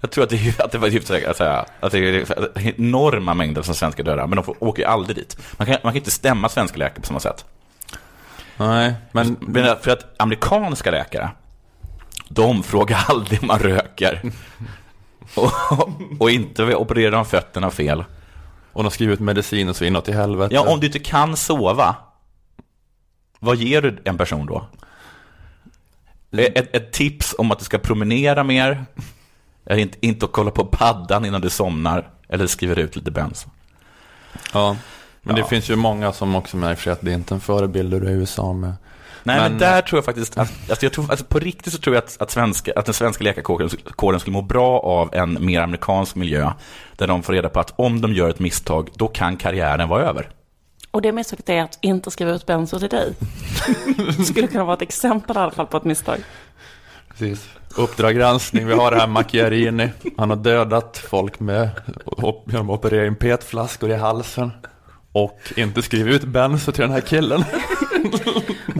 [SPEAKER 2] Jag tror att det, att det var typ så här, att säga, att det är enorma mängder som svenskar dödar, men de får, åker ju aldrig dit. Man kan, man kan inte stämma svenska läkare på samma sätt.
[SPEAKER 1] Nej, men
[SPEAKER 2] Men för att amerikanska läkare, de frågar aldrig om man röker. [laughs] Och, och inte opererar de fötterna fel.
[SPEAKER 1] Och de skriver ut mediciner så inåt i helvete.
[SPEAKER 2] Ja, om du inte kan sova, vad ger du en person då? Ett, ett tips om att du ska promenera mer, är inte, inte att kolla på paddan innan du somnar, eller skriver ut lite bens.
[SPEAKER 1] Ja, men
[SPEAKER 2] Ja.
[SPEAKER 1] det finns ju många som också märker att det inte är en förebild ur USA med.
[SPEAKER 2] Nej, men,
[SPEAKER 1] Men-
[SPEAKER 2] där tror jag faktiskt, att, alltså jag tror, alltså på riktigt så tror jag att, att, svenska, att den svenska läkarkåren kåren skulle må bra av en mer amerikansk miljö, där de får reda på att om de gör ett misstag, då kan karriären vara över.
[SPEAKER 3] Och det misstaget är att inte skriva ut benzo till dig. [laughs] Skulle kunna vara ett exempel i alla fall på ett misstag.
[SPEAKER 1] Precis. Uppdrag granskning, vi har det här Macchiarini. Han har dödat folk med, genom att operera in petflaskor i halsen. Och inte skrivit ut benzo till den här killen.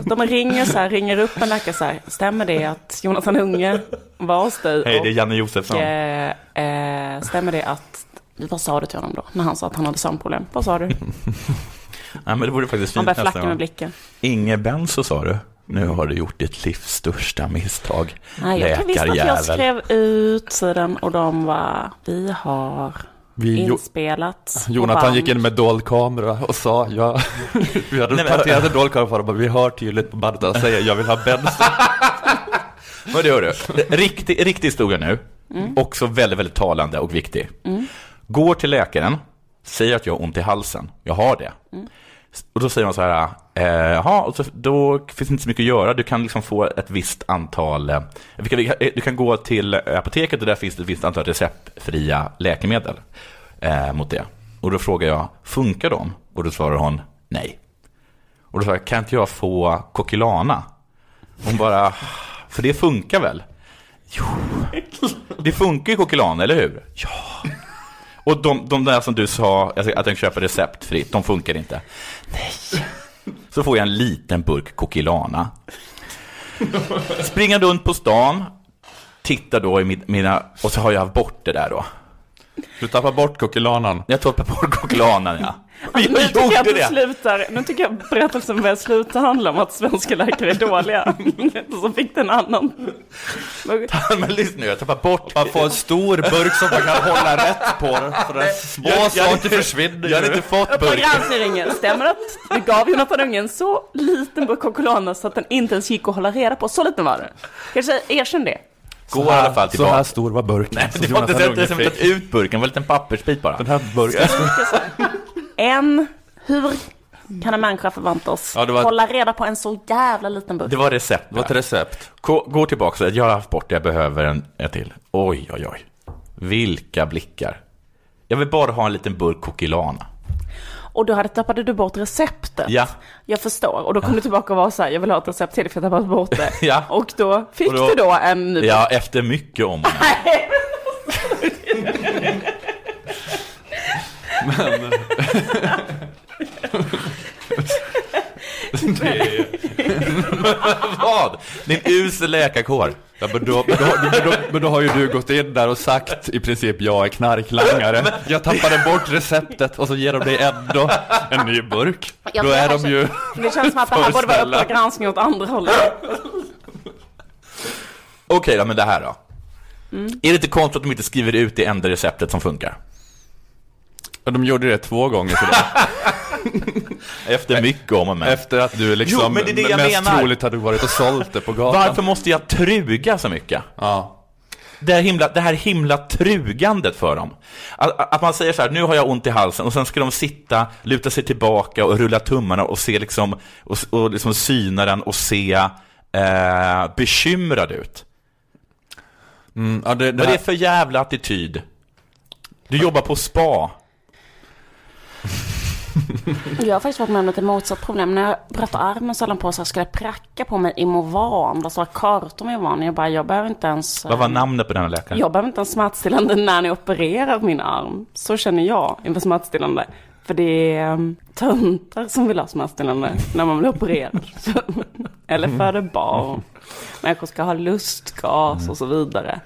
[SPEAKER 3] De ringer så här, ringer upp en läkare så här. Stämmer det att Jonathan Unge var hos dig?
[SPEAKER 2] Hej, det är
[SPEAKER 3] Och,
[SPEAKER 2] Janne Josefsson.
[SPEAKER 3] eh, eh, stämmer det att, vad sa du till honom då? När han sa att han hade sömnproblem. Vad sa du? [laughs]
[SPEAKER 2] Ja, men det vore faktiskt
[SPEAKER 3] Han
[SPEAKER 2] fint nästa
[SPEAKER 3] med
[SPEAKER 2] gång.
[SPEAKER 3] blicken.
[SPEAKER 2] Inge Benso sa du. Nu har du gjort ditt livs största misstag.
[SPEAKER 3] Nej, jag kan visst att jag
[SPEAKER 2] Läkarjävel.
[SPEAKER 3] skrev ut sidan och de var, vi har
[SPEAKER 1] Vi, jo,
[SPEAKER 3] inspelat. på
[SPEAKER 1] Jonathan
[SPEAKER 3] band.
[SPEAKER 1] gick in med dold kamera och sa, ja, [laughs] vi hade
[SPEAKER 2] Nej,
[SPEAKER 1] planterat en dold kamera för honom, vi hör tydligt på bandet att säger, jag vill ha benzo.
[SPEAKER 2] Vad gör du? Riktig, riktig historia nu.
[SPEAKER 3] Mm.
[SPEAKER 2] Också väldigt, väldigt talande och viktig. Går till läkaren, säger att jag har ont i halsen. Jag har det.
[SPEAKER 3] Mm.
[SPEAKER 2] Och då säger man så här, eh, och så, då finns det inte så mycket att göra. Du kan liksom få ett visst antal, eh, kan- eh, du kan gå till apoteket och där finns det ett visst antal receptfria läkemedel eh, mot det. Och då frågar jag, funkar de? Och då svarar hon, nej. Och då sa jag, kan inte jag få Coquilana? Hon bara, för det funkar väl? Jo, det funkar ju Coquilana, eller hur? Ja. Och de, de där som du sa, att den köper receptfritt, de funkar inte. Nej. Så får jag en liten burk Coquilana. Springer runt på stan, tittar då i mina, och så har jag bort det där då.
[SPEAKER 1] Du tappar bort kokelanan.
[SPEAKER 2] Jag tappar bort kokelanan, ja. Men
[SPEAKER 3] Alltså, nu
[SPEAKER 2] jag
[SPEAKER 3] tycker jag att
[SPEAKER 2] gjorde
[SPEAKER 3] det
[SPEAKER 2] det.
[SPEAKER 3] slutar, nu tycker jag berättelsen börjar sluta handla om att svenska läkare är dåliga. [laughs] Så fick den annan. [laughs]
[SPEAKER 2] Men lyssna nu, jag tappar bort
[SPEAKER 1] Man får en stor burk som man kan hålla rätt på. För att små
[SPEAKER 2] Jag- jag-
[SPEAKER 1] saker försvinner
[SPEAKER 2] Jag har inte fått burken.
[SPEAKER 3] granskningen, stämmer det att du gav Jonathan Unge en så liten burk Coca-Cola så att den inte ens gick att hålla reda på? Så liten var den. Kanske erkänn det.
[SPEAKER 2] Går i alla fall
[SPEAKER 1] Så
[SPEAKER 2] tillbaka.
[SPEAKER 1] här stor var burken.
[SPEAKER 2] Nej, det var inte så att jag ut burken, det var en liten pappersbit bara.
[SPEAKER 1] Den här burken.
[SPEAKER 3] En, hur kan en människa förväntas
[SPEAKER 1] Ja, det var-
[SPEAKER 3] hålla reda på en så jävla liten burk?
[SPEAKER 2] Det var recept.
[SPEAKER 1] Det var ett recept.
[SPEAKER 2] Gå, gå tillbaka, så jag har haft bort det, jag behöver en, en till. Oj, oj, oj. Vilka blickar. Jag vill bara ha en liten burk kokilana.
[SPEAKER 3] Och då hade tappade du bort receptet.
[SPEAKER 2] Ja.
[SPEAKER 3] Jag förstår. Och då kom du tillbaka och var så här, jag vill ha ett recept till för jag har tappat bort det. [laughs]
[SPEAKER 2] Ja.
[SPEAKER 3] Och då fick
[SPEAKER 2] Och då-
[SPEAKER 3] du då en ny
[SPEAKER 2] Ja, efter mycket om och [laughs] [laughs] men. [laughs] Vad? Din usel läkarkår.
[SPEAKER 1] Ja, men, då, men, då, men, då, men då har ju du gått in där och sagt i princip jag är knarklangare. Jag tappade bort receptet och så ger de dig ändå en ny burk. Då
[SPEAKER 3] det
[SPEAKER 1] är de ju...
[SPEAKER 3] Det känns som att det här borde vara Uppdrag granskning åt andra hållet.
[SPEAKER 2] Okej då, men det här då. Är det inte konstigt att de inte skriver ut det enda receptet som funkar?
[SPEAKER 1] Ja, de gjorde det två gånger det. [laughs]
[SPEAKER 2] Efter mycket om och men.
[SPEAKER 1] Efter att du liksom
[SPEAKER 2] Jo, men det är det jag
[SPEAKER 1] mest
[SPEAKER 2] menar.
[SPEAKER 1] troligt hade varit och sålt det på gatan.
[SPEAKER 2] Varför måste jag truga så mycket?
[SPEAKER 1] Ja.
[SPEAKER 2] Det här himla, det här himla trugandet för dem. Att, att man säger så här, nu har jag ont i halsen och sen ska de sitta, luta sig tillbaka och rulla tummarna och se liksom, och, och liksom syna den och se eh, bekymrad ut.
[SPEAKER 1] Mm, ja, det, det
[SPEAKER 2] Vad är det för jävla attityd? Du jobbar på spa.
[SPEAKER 3] Jag har faktiskt varit med om ett motsatt problem. När jag bröt armen så höll han på här, skulle pracka på mig Imovan. Det står kartor med Imovan. Jag bara, jag behöver inte ens...
[SPEAKER 2] Vad var
[SPEAKER 3] eh,
[SPEAKER 2] namnet på denna läkare?
[SPEAKER 3] Jag behöver inte ens smärtstillande när ni opererar min arm. Så känner jag inför smärtstillande. För det är um, töntar som vill ha smärtstillande när man blir opererad. [laughs] Eller föder barn. Människor ska ha lustgas och så vidare.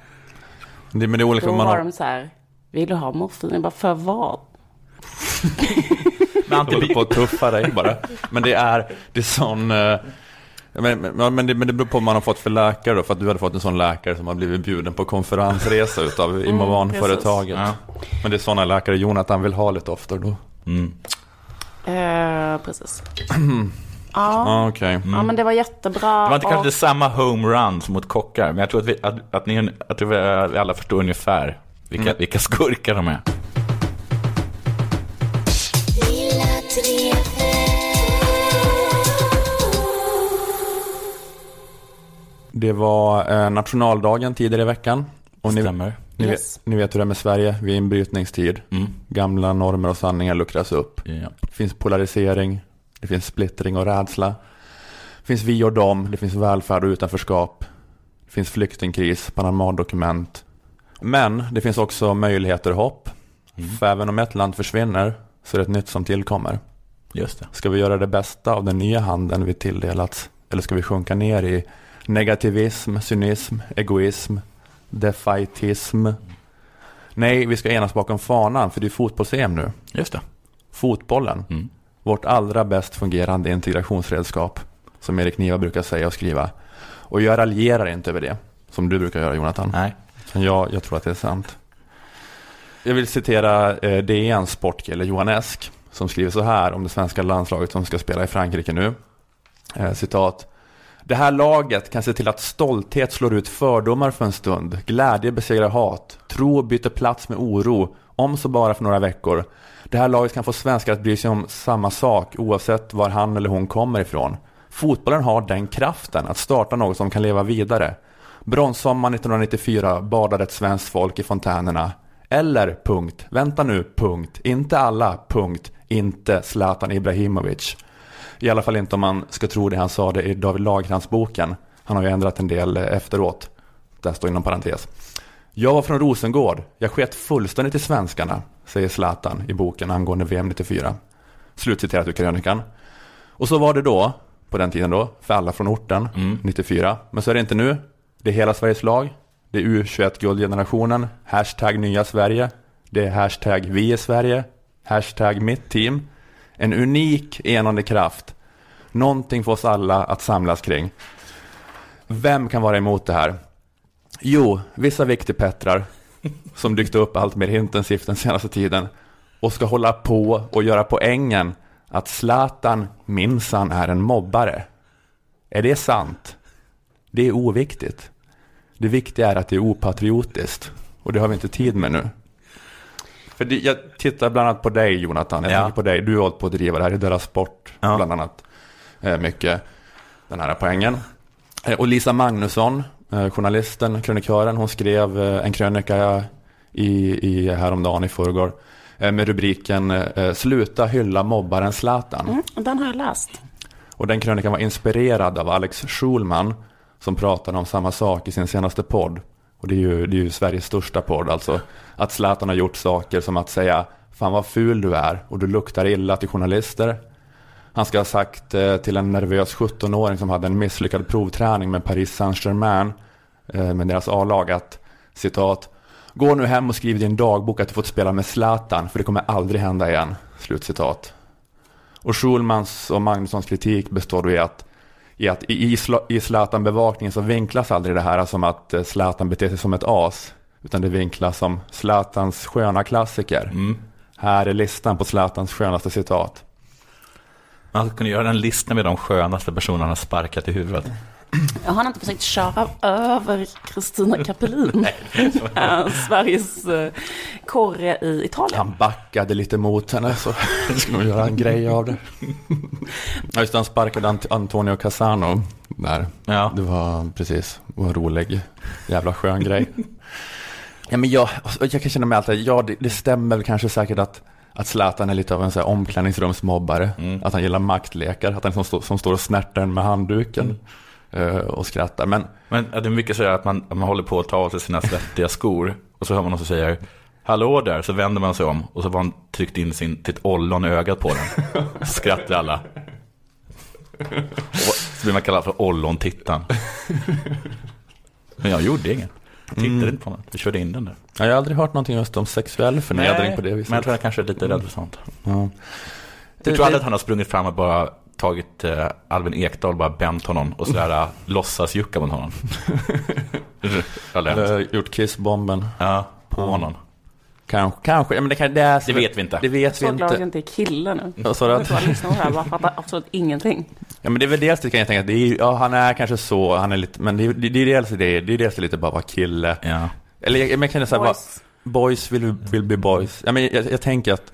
[SPEAKER 1] det, men det är olika
[SPEAKER 3] Då
[SPEAKER 1] man har...
[SPEAKER 3] de så här, vill du ha morfin? Jag bara, för vad? [laughs]
[SPEAKER 2] Men
[SPEAKER 1] Jag håller på att tuffa dig bara. Men det är, det är sån... eh, Men, men, men, det, men det beror på vad man har fått för läkare då, för att du hade fått en sån läkare som har blivit bjuden på konferensresa utav Imovan-företaget.
[SPEAKER 2] Ja.
[SPEAKER 1] Men det är såna läkare Jonathan vill ha lite oftare då.
[SPEAKER 2] Mm.
[SPEAKER 3] Eh, precis. [clears throat] Ja,
[SPEAKER 1] Ja, okej.
[SPEAKER 3] ja, men det var jättebra.
[SPEAKER 2] Det var inte
[SPEAKER 3] och-
[SPEAKER 2] kanske samma homeruns mot kockar, men jag tror att vi, att, att ni, att vi alla förstår ungefär vilka, vilka skurkar de är.
[SPEAKER 1] Det var eh, nationaldagen tidigare i veckan. Och ni,
[SPEAKER 2] Stämmer.
[SPEAKER 1] ni,
[SPEAKER 3] Yes.
[SPEAKER 1] vet, ni vet hur det är med Sverige, vi är i en brytningstid.
[SPEAKER 2] Mm.
[SPEAKER 1] Gamla normer och sanningar luckras upp.
[SPEAKER 2] Ja.
[SPEAKER 1] Det finns polarisering, det finns splittring och rädsla. Det finns vi och dem, det finns välfärd och utanförskap. Det finns flyktingkris, Panama-dokument. Men det finns också möjligheter och hopp. För även om ett land försvinner så är det ett nytt som tillkommer.
[SPEAKER 2] Just det.
[SPEAKER 1] Ska vi göra det bästa av den nya handeln vi tilldelats? Eller ska vi sjunka ner i negativism, cynism, egoism, defaitism? Nej, vi ska enas bakom fanan, för det är fotbolls-EM nu.
[SPEAKER 2] Just det.
[SPEAKER 1] Fotbollen,
[SPEAKER 2] Mm.
[SPEAKER 1] vårt allra bäst fungerande integrationsredskap, som Erik Niva brukar säga och skriva. Och jag raljerar inte över det, som du brukar göra Jonathan.
[SPEAKER 2] Nej.
[SPEAKER 1] Jag, jag tror att det är sant. Jag vill citera eh, DNs sportkille Johan Esk som skriver så här om det svenska landslaget som ska spela i Frankrike nu. Eh, citat. Det här laget kan se till att stolthet slår ut fördomar för en stund, glädje besegrar hat, tro byter plats med oro, om så bara för några veckor. Det här laget kan få svenskar att bry sig om samma sak oavsett var han eller hon kommer ifrån. Fotbollen har den kraften att starta något som kan leva vidare. Bronssommaren 1994 badade ett svenskt folk i fontänerna. Eller, punkt, vänta nu, punkt, inte alla, punkt, inte Zlatan Ibrahimovic. I alla fall inte om man ska tro det han sa det i David Lagercrantz-boken. Han har ju ändrat en del eh, efteråt. Där står inom parentes. Jag var från Rosengård. Jag sket fullständigt i svenskarna, säger Zlatan i boken angående VM 94. Slutciterat ur krönikan. Och så var det då, på den tiden då, för alla från orten,
[SPEAKER 2] Mm.
[SPEAKER 1] 94. Men så är det inte nu. Det är hela Sveriges lag. Det är U21-guldgenerationen, hashtag nya Sverige. Det är hashtag vi är Sverige, hashtag mitt team. En unik enande kraft. Någonting för oss alla att samlas kring. Vem kan vara emot det här? Jo, vissa viktigpettrar som dykt upp allt mer intensivt den senaste tiden och ska hålla på och göra poängen att Zlatan minsann är en mobbare. Är det sant? Det är oviktigt. Det viktiga är att det är opatriotiskt och det har vi inte tid med nu. För det, jag tittar bland annat på dig Jonathan, jag
[SPEAKER 2] Ja.
[SPEAKER 1] tänker på dig, du har hållit på att driva det här i Della Sport
[SPEAKER 2] Ja.
[SPEAKER 1] bland annat. Eh, mycket, den här poängen. Eh, och Lisa Magnusson, eh, journalisten, krönikören, hon skrev eh, en krönika i, i häromdagen i förrgår eh, med rubriken eh, Sluta hylla mobbaren Zlatan.
[SPEAKER 3] Mm, den har jag läst.
[SPEAKER 1] Och den krönikan var inspirerad av Alex Schulman som pratade om samma sak i sin senaste podd. Och det är ju, det är ju Sveriges största podd alltså. Att Zlatan har gjort saker som att säga Fan vad ful du är och du luktar illa till journalister. Han ska ha sagt eh, till en nervös 17-åring som hade en misslyckad provträning med Paris Saint-Germain eh, med deras A-lag att citat Gå nu hem och skriv i din dagbok att du fått spela med Zlatan för det kommer aldrig hända igen. Slutcitat. Och Schulmans och Magnussons kritik består då i att i, att i, i Zlatan-bevakningen så vinklas aldrig det här som att eh, Zlatan beter sig som ett as. Utan det vinklas som Zlatans sköna klassiker. Här är listan på Zlatans skönaste citat.
[SPEAKER 2] Man kunde göra en lista med de skönaste personerna han sparkat i huvudet.
[SPEAKER 3] Jag har inte försökt köra över Kristina Kapelin. [laughs] Eh, Sveriges eh, korre i Italien.
[SPEAKER 1] Han backade lite mot henne så [laughs] skulle nog göra en grej av det. Ja, just han sparkade Ant- Antonio Casano där.
[SPEAKER 2] Ja.
[SPEAKER 1] Det var precis, var rolig, jävla skön grej. Ja, men jag, jag kan känna mig alltid, ja det, det stämmer väl kanske säkert att, att Zlatan är lite av en så här omklädningsrumsmobbare. Att han gillar maktlekar, att han som, stå, som står och snärtar med handduken eh, och skrattar. Men
[SPEAKER 2] Men det är mycket så att man, man håller på att ta av sig sina svettiga skor och så hör man någon som säger Hallå där, så vänder man sig om och så var han tryckt in sin, sitt ollon i ögat på den. Skrattar alla. Och så blir man kallad för ollontittaren. Men jag gjorde inget. Tittade inte på den. Jag körde in den där.
[SPEAKER 1] ja, jag har aldrig hört någonting just om sexuell förnedring på det viset.
[SPEAKER 2] men jag tror jag kanske är lite rädd för sånt.
[SPEAKER 1] ja.
[SPEAKER 2] Jag tror aldrig att han har sprungit fram och bara tagit eh, Alvin Ekdal och bara bänt honom och sådär [laughs] uh, låtsas jucka mot honom. [laughs] Jag.
[SPEAKER 1] Eller gjort kissbomben.
[SPEAKER 2] Ja, på honom.
[SPEAKER 1] Kanske, kanske. Ja, men det, kan, det, är,
[SPEAKER 2] Det vet vi inte.
[SPEAKER 1] Det vet vi
[SPEAKER 3] att jag
[SPEAKER 1] inte.
[SPEAKER 3] inte är kille nu.
[SPEAKER 1] Sa?
[SPEAKER 3] Jag tror att på det här bara fattar absolut ingenting.
[SPEAKER 1] Ja men det är väl dels det kan jag tänka att det är, ja, han är kanske så, han är lite, men det är, det är dels det, det är dels lite bara vara kille.
[SPEAKER 2] Ja.
[SPEAKER 1] Eller jag, jag känner så här, bara,
[SPEAKER 3] Boys.
[SPEAKER 1] boys will, will be boys. Ja, men jag, jag tänker att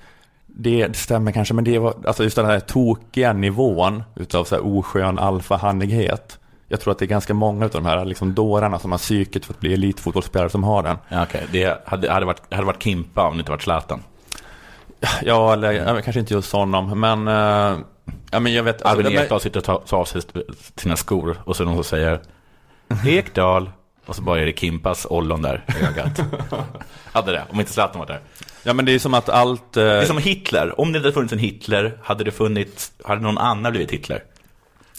[SPEAKER 1] det, stämmer kanske, men det var, alltså just den här tokiga nivån utav så här oskön alfahandlighet. Jag tror att det är ganska många av de här liksom dårarna som har psyket för att bli elitfotbollsspelare som har den.
[SPEAKER 2] Ja, okej. Det hade, hade, varit, hade varit Kimpa om det inte varit Zlatan.
[SPEAKER 1] Ja, eller men kanske inte just honom, men, eh, ja men jag vet. alltså,
[SPEAKER 2] Albin Ekdal sitter och tar, tar av sig sina skor och så är det någon som säger Ekdal. Och så bara är det Kimpas ollon där i ögat. [laughs] hade det, om inte Zlatan var där.
[SPEAKER 1] Ja men det är som att allt... eh,
[SPEAKER 2] Det är som Hitler. Om det inte hade funnits en Hitler, hade det funnits, hade någon annan blivit Hitler?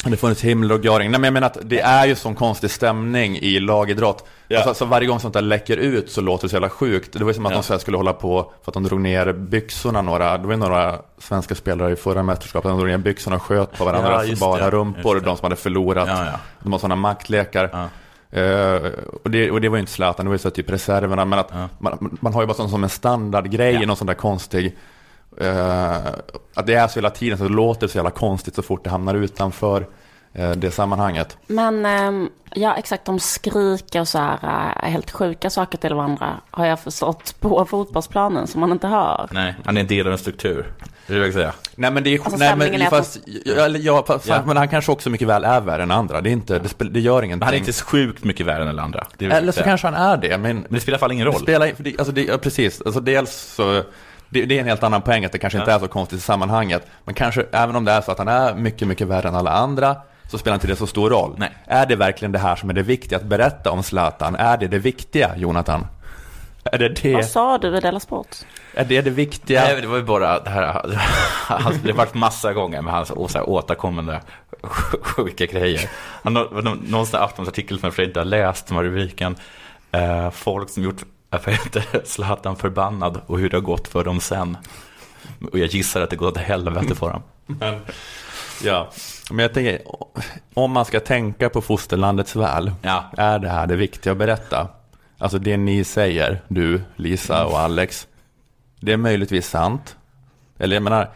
[SPEAKER 1] Det funnits himmel och göring. Nej men jag menar att det är ju sån konstig stämning i lagidrott.
[SPEAKER 2] Ja.
[SPEAKER 1] Alltså, så varje gång sånt där läcker ut så låter det så jävla sjukt. Det var ju som att
[SPEAKER 2] Ja.
[SPEAKER 1] de så skulle hålla på för att de drog ner byxorna några, det var ju några svenska spelare i förra mästerskapet, de drog ner byxorna och sköt på
[SPEAKER 2] Ja,
[SPEAKER 1] varandras
[SPEAKER 2] just
[SPEAKER 1] bara
[SPEAKER 2] det.
[SPEAKER 1] rumpor, de som hade förlorat.
[SPEAKER 2] Ja, ja.
[SPEAKER 1] De har sådana maktlekar. Eh, och, det, och det var ju inte Zlatan, det var ju så typ reserverna. Men att
[SPEAKER 2] Ja.
[SPEAKER 1] man, man har ju bara sån som en standardgrej,
[SPEAKER 2] Ja.
[SPEAKER 1] någon sån där konstig eh, att det är så hela tiden, så det låter så jävla konstigt så fort det hamnar utanför eh, det sammanhanget.
[SPEAKER 3] Men ehm, ja, exakt, de skriker och så här helt sjuka saker till varandra har jag förstått på fotbollsplanen som man inte hör.
[SPEAKER 2] Nej, han är en del av en struktur. Det vill jag säga.
[SPEAKER 1] Nej men det är
[SPEAKER 3] Alltså,
[SPEAKER 1] nej, men,
[SPEAKER 3] är
[SPEAKER 1] fast, ja, eller, ja, fast,
[SPEAKER 2] Ja.
[SPEAKER 1] men han kanske också mycket väl är värre än andra. Det, är inte, det, spel, det gör ingenting.
[SPEAKER 2] Men han är inte sjukt mycket värre än alla andra. Det
[SPEAKER 1] eller så kanske han är det, men,
[SPEAKER 2] Men det spelar i alla fall ingen
[SPEAKER 1] det
[SPEAKER 2] roll.
[SPEAKER 1] spelar, för det, alltså det, ja, precis. Alltså dels så, det, det är en helt annan poäng att det kanske inte
[SPEAKER 2] Ja.
[SPEAKER 1] är så konstigt i sammanhanget. Men kanske, även om det är så att han är mycket, mycket värre än alla andra, så spelar inte det så stor roll.
[SPEAKER 2] Nej.
[SPEAKER 1] Är det verkligen det här som är det viktiga att berätta om Zlatan? Är det det viktiga, Jonathan? [laughs] Är det det,
[SPEAKER 3] Vad sa du i Della Sport?
[SPEAKER 1] är det, det viktiga?
[SPEAKER 2] Nej, det var ju bara det här, [laughs] han- det har varit massa gånger med hans så här återkommande sjuka grejer. Han någon sån här Aftonbladsartikel som jag för inte har läst, som har rubriken eh, folk som gjort vad heter det, Zlatan förbannad och hur det har gått för dem sen. Och jag gissar att det går åt helvete för dem. [laughs]
[SPEAKER 1] Men, ja, men jag tänker, om man ska tänka på fosterlandets väl,
[SPEAKER 2] Ja.
[SPEAKER 1] är det här det viktiga att berätta? Alltså det ni säger, du, Lisa och Alex, det är möjligtvis sant. Eller jag menar,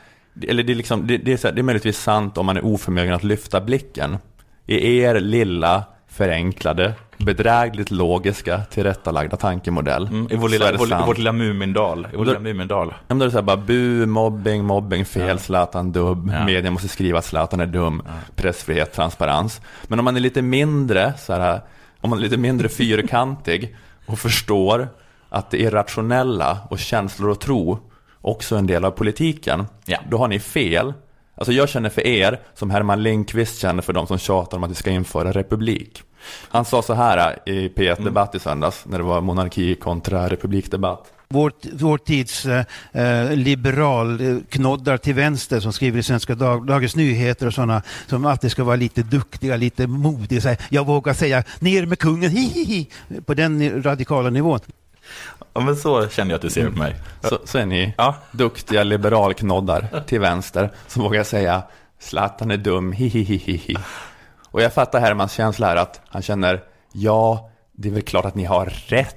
[SPEAKER 1] eller det är, liksom, det, det, är så här, det är möjligtvis sant om man är oförmögen att lyfta blicken. I er lilla, förenklade, bedrägligt logiska, tillrättalagda tankemodell.
[SPEAKER 2] Mm, I vår lilla, vår, vårt lilla Mumindal. I vår
[SPEAKER 1] Då-
[SPEAKER 2] lilla Mumindal.
[SPEAKER 1] Ja, men då är det så här bara bu, mobbing, mobbing, fel,
[SPEAKER 2] Ja.
[SPEAKER 1] Zlatan dubb,
[SPEAKER 2] Ja.
[SPEAKER 1] media måste skriva att Zlatan är dum, pressfrihet, transparens. Men om man är lite mindre, så här, om man är lite mindre fyrkantig och förstår att det irrationella och känslor och tro också är en del av politiken,
[SPEAKER 2] Ja.
[SPEAKER 1] då har ni fel. Alltså jag känner för er, som Herman Lindqvist känner för de som tjatar om att vi ska införa republik. Han sa så här i P1 Debatt i söndags, när det var monarki kontra republikdebatt.
[SPEAKER 10] Vår, vår tids eh, eh, liberal eh, knoddar till vänster som skriver i Svenska Dag, Dagens Nyheter och sådana som alltid ska vara lite duktiga, lite modiga. Så här, jag vågar säga ner med kungen, hi, hi, hi, på den radikala nivån.
[SPEAKER 2] Ja, men så känner jag att du ser på mig.
[SPEAKER 1] Så, så är ni
[SPEAKER 2] Ja.
[SPEAKER 1] duktiga liberalknoddar till vänster som vågar säga Zlatan är dum, hihihihi. Och jag fattar Hermans känsla här att han känner ja, det är väl klart att ni har rätt.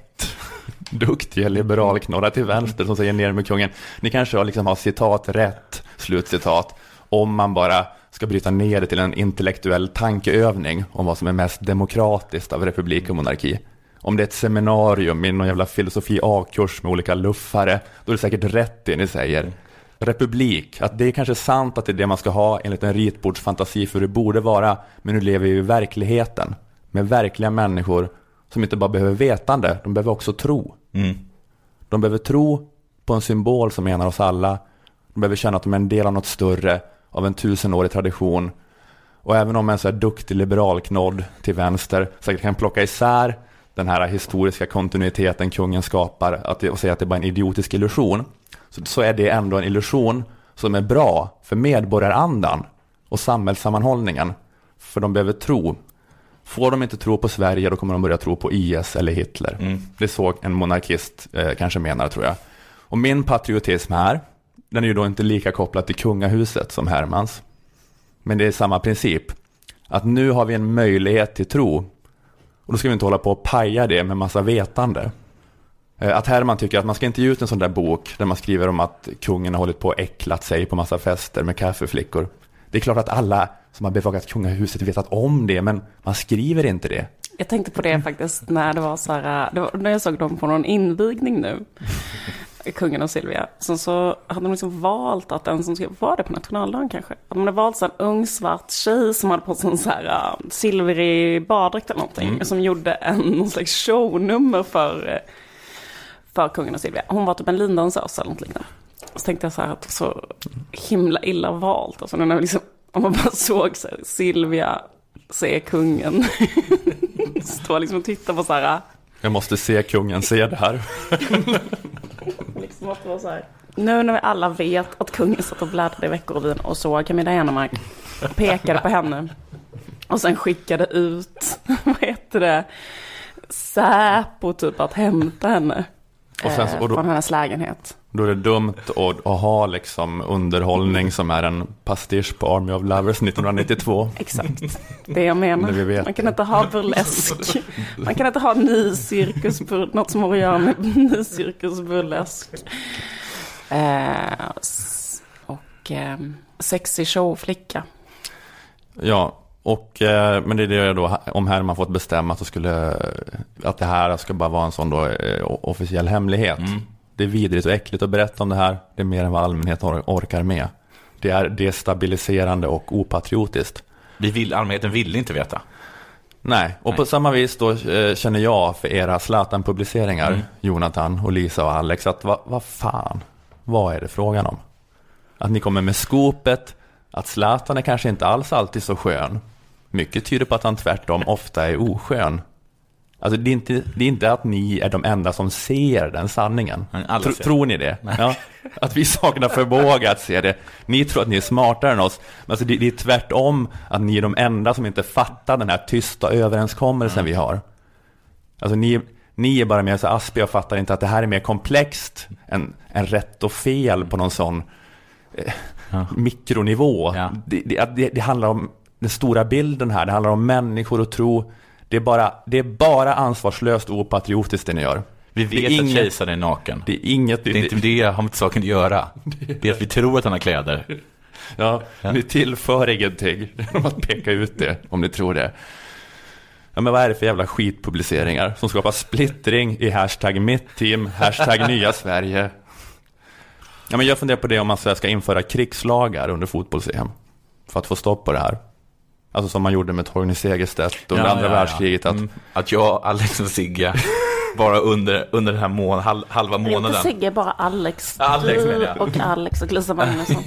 [SPEAKER 1] Duktiga liberalknorrar till vänster som säger ner med kungen. Ni kanske har, liksom har citat rätt, slutcitat, om man bara ska bryta ner det till en intellektuell tankeövning om vad som är mest demokratiskt av republik och monarki. Om det är ett seminarium i någon jävla filosofi A-kurs med olika luffare, då är det säkert rätt det ni säger. Republik, att det är kanske sant att det är det man ska ha enligt en ritbordsfantasi för hur det borde vara, men nu lever vi i verkligheten med verkliga människor som inte bara behöver vetande, de behöver också tro.
[SPEAKER 2] Mm.
[SPEAKER 1] De behöver tro på en symbol som enar oss alla. De behöver känna att de är en del av något större, av en tusenårig tradition. Och även om en så här duktig liberalknodd till vänster säkert kan plocka isär den här historiska kontinuiteten kungen skapar att och säga att det är bara en idiotisk illusion, så, så är det ändå en illusion som är bra för medborgarandan och samhällssammanhållningen. För de behöver tro. Får de inte tro på Sverige, då kommer de börja tro på IS eller Hitler.
[SPEAKER 2] Mm.
[SPEAKER 1] Det är så en monarkist eh, kanske menar, tror jag. Och min patriotism här, den är ju då inte lika kopplad till kungahuset som Hermans. Men det är samma princip. Att nu har vi en möjlighet till tro. Och då ska vi inte hålla på och paja det med massa vetande. Eh, Att Herman tycker att man ska inte ge ut en sån där bok där man skriver om att kungen har hållit på och äcklat sig på massa fester med kaffeflickor. Det är klart att alla som har bevakat kungahuset vetat om det, men man skriver inte det.
[SPEAKER 3] Jag tänkte på det faktiskt när det var så här, det var, när jag såg dem på någon invigning nu. Kungen och Silvia. Så, så hade de liksom valt att den som skrev, var det på nationaldagen kanske? Att de hade valt så en ung svart tjej som hade på sig en så här uh, silvrig baddräkt eller någonting. Som gjorde en någon slags shownummer för, eh, för kungen och Silvia. Hon var typ en lindansös eller något liknande. Så tänkte jag så här att så himla illa valt. Alltså när liksom, om man bara såg så här, Silvia se kungen. [laughs] Står liksom och tittar på så här.
[SPEAKER 1] Jag måste se kungen se det här. [laughs]
[SPEAKER 3] Liksom att det var så här. Nu när vi alla vet att kungen satt och bläddrade i Veckorevyn och såg Camilla Henemark. Pekade på henne. Och sen skickade ut, [laughs] vad heter det, Säpo typ att hämta henne.
[SPEAKER 1] Och sen
[SPEAKER 3] eh,
[SPEAKER 1] och då-
[SPEAKER 3] från hennes lägenhet.
[SPEAKER 1] Då är det dumt att, att ha liksom underhållning som är en pastisch på Army of Lovers 1992.
[SPEAKER 3] Exakt, det jag menar.
[SPEAKER 1] Vet
[SPEAKER 3] Man kan
[SPEAKER 1] det.
[SPEAKER 3] inte ha burlesk. Man kan inte ha ny cirkus, något som har att göra med [laughs] ny cirkus burlesk. Eh, och eh, sexig showflicka.
[SPEAKER 1] Ja, och, eh, men det är det då, om Herman fått bestämma så skulle, att det här ska bara vara en sån då eh, officiell hemlighet. Det är vidrigt och äckligt att berätta om det här, det är mer än vad allmänheten or- orkar med. Det är destabiliserande och opatriotiskt.
[SPEAKER 2] Vi vill, allmänheten ville inte veta.
[SPEAKER 1] Nej, och på samma vis då eh, känner jag för era Zlatan-publiceringar,
[SPEAKER 2] Mm.
[SPEAKER 1] Jonathan och Lisa och Alex, att vad vad fan, vad är det frågan om? Att ni kommer med skopet, att Zlatan är kanske inte alls alltid så skön. Mycket tyder på att han tvärtom ofta är oskön. Alltså det är inte, det är inte att ni är de enda som ser den sanningen. Tro,
[SPEAKER 2] ser.
[SPEAKER 1] tror ni det? Ja, att vi saknar förmåga att se det. Ni tror att ni är smartare än oss. Men alltså det, det är tvärtom att ni är de enda som inte fattar den här tysta överenskommelsen vi har. Alltså ni, Ni är bara mer så aspiga och fattar inte att det här är mer komplext än, än rätt och fel på någon sån eh,
[SPEAKER 2] Ja.
[SPEAKER 1] mikronivå.
[SPEAKER 2] Ja.
[SPEAKER 1] Det, det, det, det handlar om den stora bilden här, det handlar om människor och tro. Det är bara, det är bara ansvarslöst och opatriotiskt det ni gör.
[SPEAKER 2] Vi
[SPEAKER 1] Det
[SPEAKER 2] vet att
[SPEAKER 1] inget-
[SPEAKER 2] kejsaren är naken.
[SPEAKER 1] Det är inget...
[SPEAKER 2] Det är inte det har med saken att göra. Det är att vi tror att han har kläder.
[SPEAKER 1] Ja, ni tillför ingenting genom [laughs] att peka ut det, om ni tror det. Ja, men vad är det för jävla skitpubliceringar som skapar splittring i hashtag mitt team, hashtag [laughs] nya Sverige? Ja, men jag funderar på det om man ska införa krigslagar under fotbolls-EM för att få stopp på det här. Alltså som man gjorde med Torgny Segerstedt under
[SPEAKER 2] Ja,
[SPEAKER 1] andra
[SPEAKER 2] ja, ja.
[SPEAKER 1] världskriget. Att,
[SPEAKER 2] Mm. Att jag, Alex och Sigge, bara under, under den här mån, hal, halva
[SPEAKER 3] Inte
[SPEAKER 2] månaden.
[SPEAKER 3] Sigge, bara Alex.
[SPEAKER 2] Alex
[SPEAKER 3] Du
[SPEAKER 2] menar jag.
[SPEAKER 3] och Alex och Lisa Magnusson. [laughs]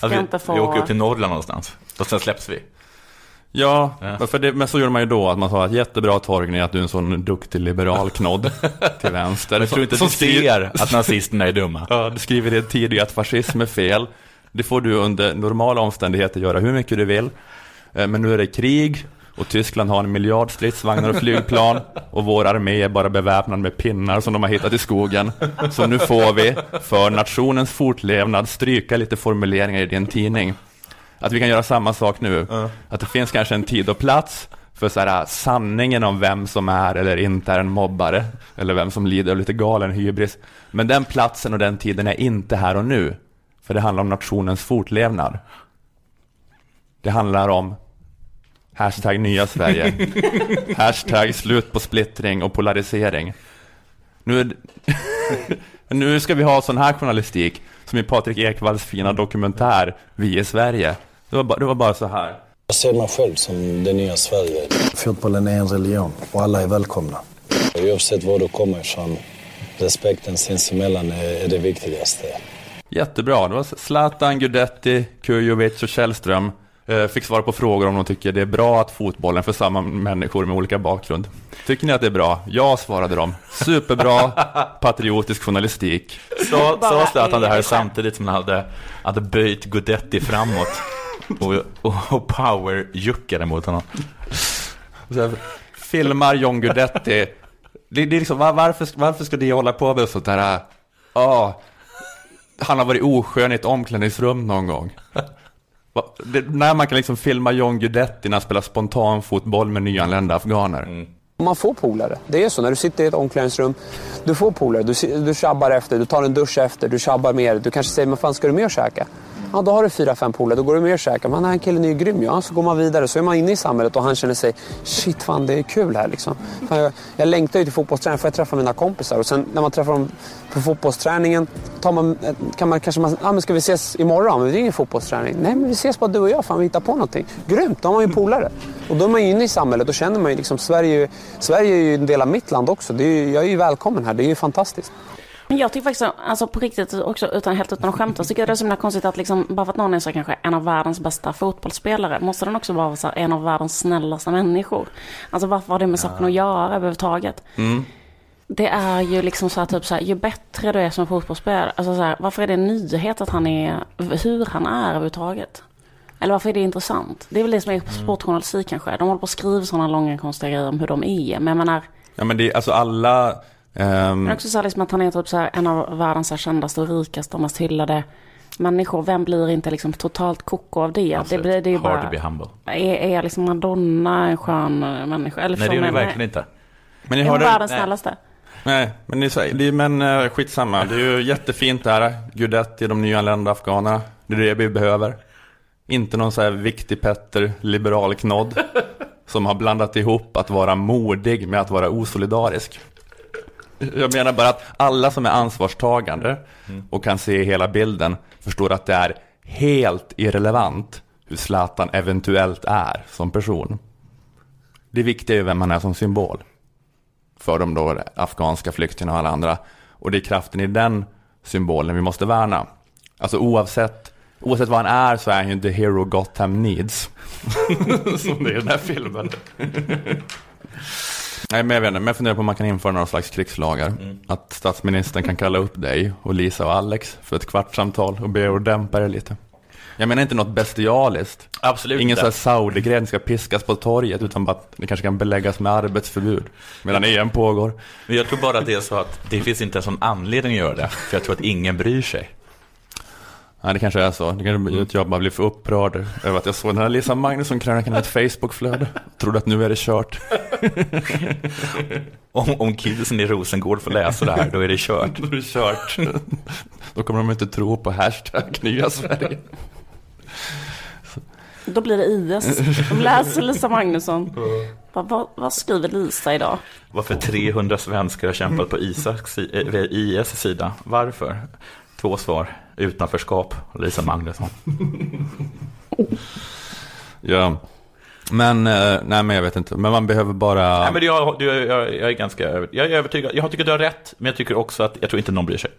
[SPEAKER 2] Att vi,
[SPEAKER 3] inte få-
[SPEAKER 2] vi åker upp till Norrland någonstans. Och sen släpps vi.
[SPEAKER 1] ja,
[SPEAKER 2] Ja.
[SPEAKER 1] För det, men så gjorde man ju då, att man sa att jättebra Torgny att du är en sån duktig liberal knodd [laughs] till vänster.
[SPEAKER 2] Jag tror inte att
[SPEAKER 1] Som
[SPEAKER 2] du
[SPEAKER 1] skriver-
[SPEAKER 2] ser att nazisterna är dumma. [laughs]
[SPEAKER 1] Ja, du skriver i en tid att fascism är fel. Det får du under normala omständigheter göra hur mycket du vill. Eh, Men nu är det krig och Tyskland har en miljard stridsvagnar och flygplan och vår armé är bara beväpnad med pinnar som de har hittat i skogen. Så nu får vi, för nationens fortlevnad, stryka lite formuleringar i din tidning. Att vi kan göra samma sak nu. Att det finns kanske en tid och plats för så här, sanningen om vem som är eller inte är en mobbare. Eller vem som lider av lite galen hybris. Men den platsen och den tiden är inte här och nu. För det handlar om nationens fortlevnad. Det handlar om hashtag nya Sverige. [laughs] hashtag slut på splittring och polarisering. Nu, [laughs] nu ska vi ha sån här journalistik som i Patrik Ekwalls fina dokumentär Vi i Sverige. Det var, bara, det var bara så här.
[SPEAKER 11] Jag ser mig själv som det nya Sverige. Fotbollen är en religion och alla är välkomna. Oavsett var du kommer ifrån, respekten sinsemellan är, är det viktigaste.
[SPEAKER 1] Jättebra. Det var Zlatan, Gudetti, Kujovic och Källström fick svara på frågor om de tycker det är bra att fotbollen för samma människor med olika bakgrund. Tycker ni att det är bra? Ja, svarade de. Superbra [laughs] patriotisk journalistik.
[SPEAKER 2] Sa,
[SPEAKER 3] Bara
[SPEAKER 2] sa Zlatan det här
[SPEAKER 3] är-
[SPEAKER 2] samtidigt som han hade, hade böjt Gudetti framåt och, och, och power-juckade mot honom.
[SPEAKER 1] Så här, filmar John Guidetti. Det, det är liksom, var, varför, varför ska det hålla på med sånt där? Ja, han har varit oskön i ett omklädningsrum någon gång. Va- Det, när man kan liksom filma John Guidetti när han spelar spontan fotboll med nyanlända afghaner.
[SPEAKER 12] Man får polare. Det är så. När du sitter i ett omklädningsrum, du får polare. Du, du tjabbar efter, du tar en dusch efter, du tjabbar mer. Du kanske säger, men fan ska du med och käka? Ja, då har du fyra, fem polare. Då går du med och käkar. Men den här killen är ju grym. Ja, så går man vidare. Så är man inne i samhället och han känner sig, shit fan det är kul här liksom. Fan, jag, jag längtar ju till fotbollsträningen för jag träffa mina kompisar. Och sen när man träffar dem på fotbollsträningen tar man, eh, kan man kanske, man, ah, men ska vi ses imorgon? Men det är ingen fotbollsträning. Nej, men vi ses bara du och jag. Fan, vi hittar på någonting. Grymt, då har man ju polare. Och då är man ju inne i samhället. Då känner man ju liksom, Sverige, Sverige är ju en del av mitt land också. Det är ju, jag är ju välkommen här. Det är ju fantastiskt.
[SPEAKER 3] Men jag tycker faktiskt, alltså på riktigt också, utan, helt utan att skämta, så tycker jag det är så himla konstigt att liksom, bara för att någon är så kanske en av världens bästa fotbollsspelare, måste den också vara så här, en av världens snällaste människor. Alltså varför har det med saken att göra överhuvudtaget?
[SPEAKER 1] Mm.
[SPEAKER 3] Det är ju liksom så här, typ så här, ju bättre du är som fotbollsspelare, alltså så här, varför är det en nyhet att han är, hur han är överhuvudtaget? Eller varför är det intressant? Det är väl det som är sportjournalistik kanske. De håller på att skriva sådana långa konstiga grejer om hur de är. Men jag menar,
[SPEAKER 1] Ja men det är alltså alla... ehm,
[SPEAKER 3] men också så här liksom att han är typ så här en av världens här kändaste och rikaste och mest hyllade människor. Vem blir inte liksom totalt koko av det? Det, blir, det är ju
[SPEAKER 2] Hard to
[SPEAKER 3] bara...
[SPEAKER 2] be humble.
[SPEAKER 3] Är, är liksom Madonna en skön eh, människa? Eller
[SPEAKER 2] Nej, det är hon verkligen inte.
[SPEAKER 1] men ni
[SPEAKER 3] Är hon världens
[SPEAKER 1] nej.
[SPEAKER 3] snällaste?
[SPEAKER 1] Nej, men, ni säger, det är, men eh, skitsamma. Det är ju jättefint det här. Gudetti, de nyanlända afghanerna. Det är det vi behöver. Inte någon så här viktig Petter, liberal knodd. som har blandat ihop att vara modig med att vara osolidarisk. Jag menar bara att alla som är ansvarstagande och kan se hela bilden förstår att det är helt irrelevant hur Zlatan eventuellt är som person. Det viktiga är vem han är som symbol för de då afghanska flyktingarna och alla andra. Och det är kraften i den symbolen vi måste värna. Alltså oavsett, oavsett vad han är så är han ju the hero Gotham needs. [laughs] Som det är i den här filmen. [laughs] Nej men jag vet inte, men jag funderar på om man kan införa några slags krigslagar. Att statsministern kan kalla upp dig och Lisa och Alex för ett kvartssamtal och be er att dämpa er lite. Jag menar inte något bestialiskt.
[SPEAKER 2] Absolut
[SPEAKER 1] Ingen sån här Saudi-gren ska piskas på torget, utan bara att det kanske kan beläggas med arbetsförbud medan EM pågår.
[SPEAKER 2] Men jag tror bara att det är så att det finns inte en sån anledning att göra det. För jag tror att ingen bryr sig.
[SPEAKER 1] Nej, det kanske är så. Det kanske att jag bara blir för upprörd över att jag såg den här Lisa Magnusson-krönikan i ett Facebook-flöde. Trodde att nu är det kört. [laughs]
[SPEAKER 2] Om, om kidsen i Rosengård får läsa det här, då är det kört. [laughs]
[SPEAKER 1] Då är det kört. Då kommer de inte tro på hashtag nya Sverige.
[SPEAKER 3] Då blir det IS. De läser Lisa Magnusson. [laughs] Vad, vad, vad skriver Lisa idag?
[SPEAKER 2] Varför 300 svenskar har kämpat på Isaks, eh, IS sida? Varför? Två svar. Utanförskap, Lisa Magnusson. [laughs]
[SPEAKER 1] Ja. Men, eh, nej men jag vet inte. Men man behöver bara...
[SPEAKER 2] Nej, men jag, jag, jag är ganska jag är övertygad. Jag tycker du har rätt, men jag tycker också att jag tror inte någon bryr sig.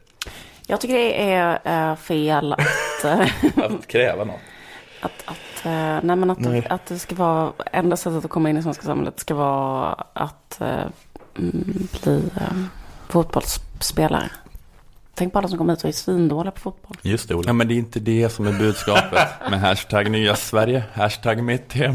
[SPEAKER 3] Jag tycker det är eh, fel att... [laughs] eh,
[SPEAKER 2] Att kräva något.
[SPEAKER 3] att, att, nej men att,
[SPEAKER 2] Nej.
[SPEAKER 3] att det ska vara, enda sättet att komma in i svenska samhället ska vara att mm, bli fotbollsspelare. Tänk på alla som kommer hit och är svindåliga på fotboll.
[SPEAKER 2] Just det, Ola.
[SPEAKER 1] Ja men det är inte det som är budskapet [laughs] med hashtag nya Sverige, hashtag mitt team.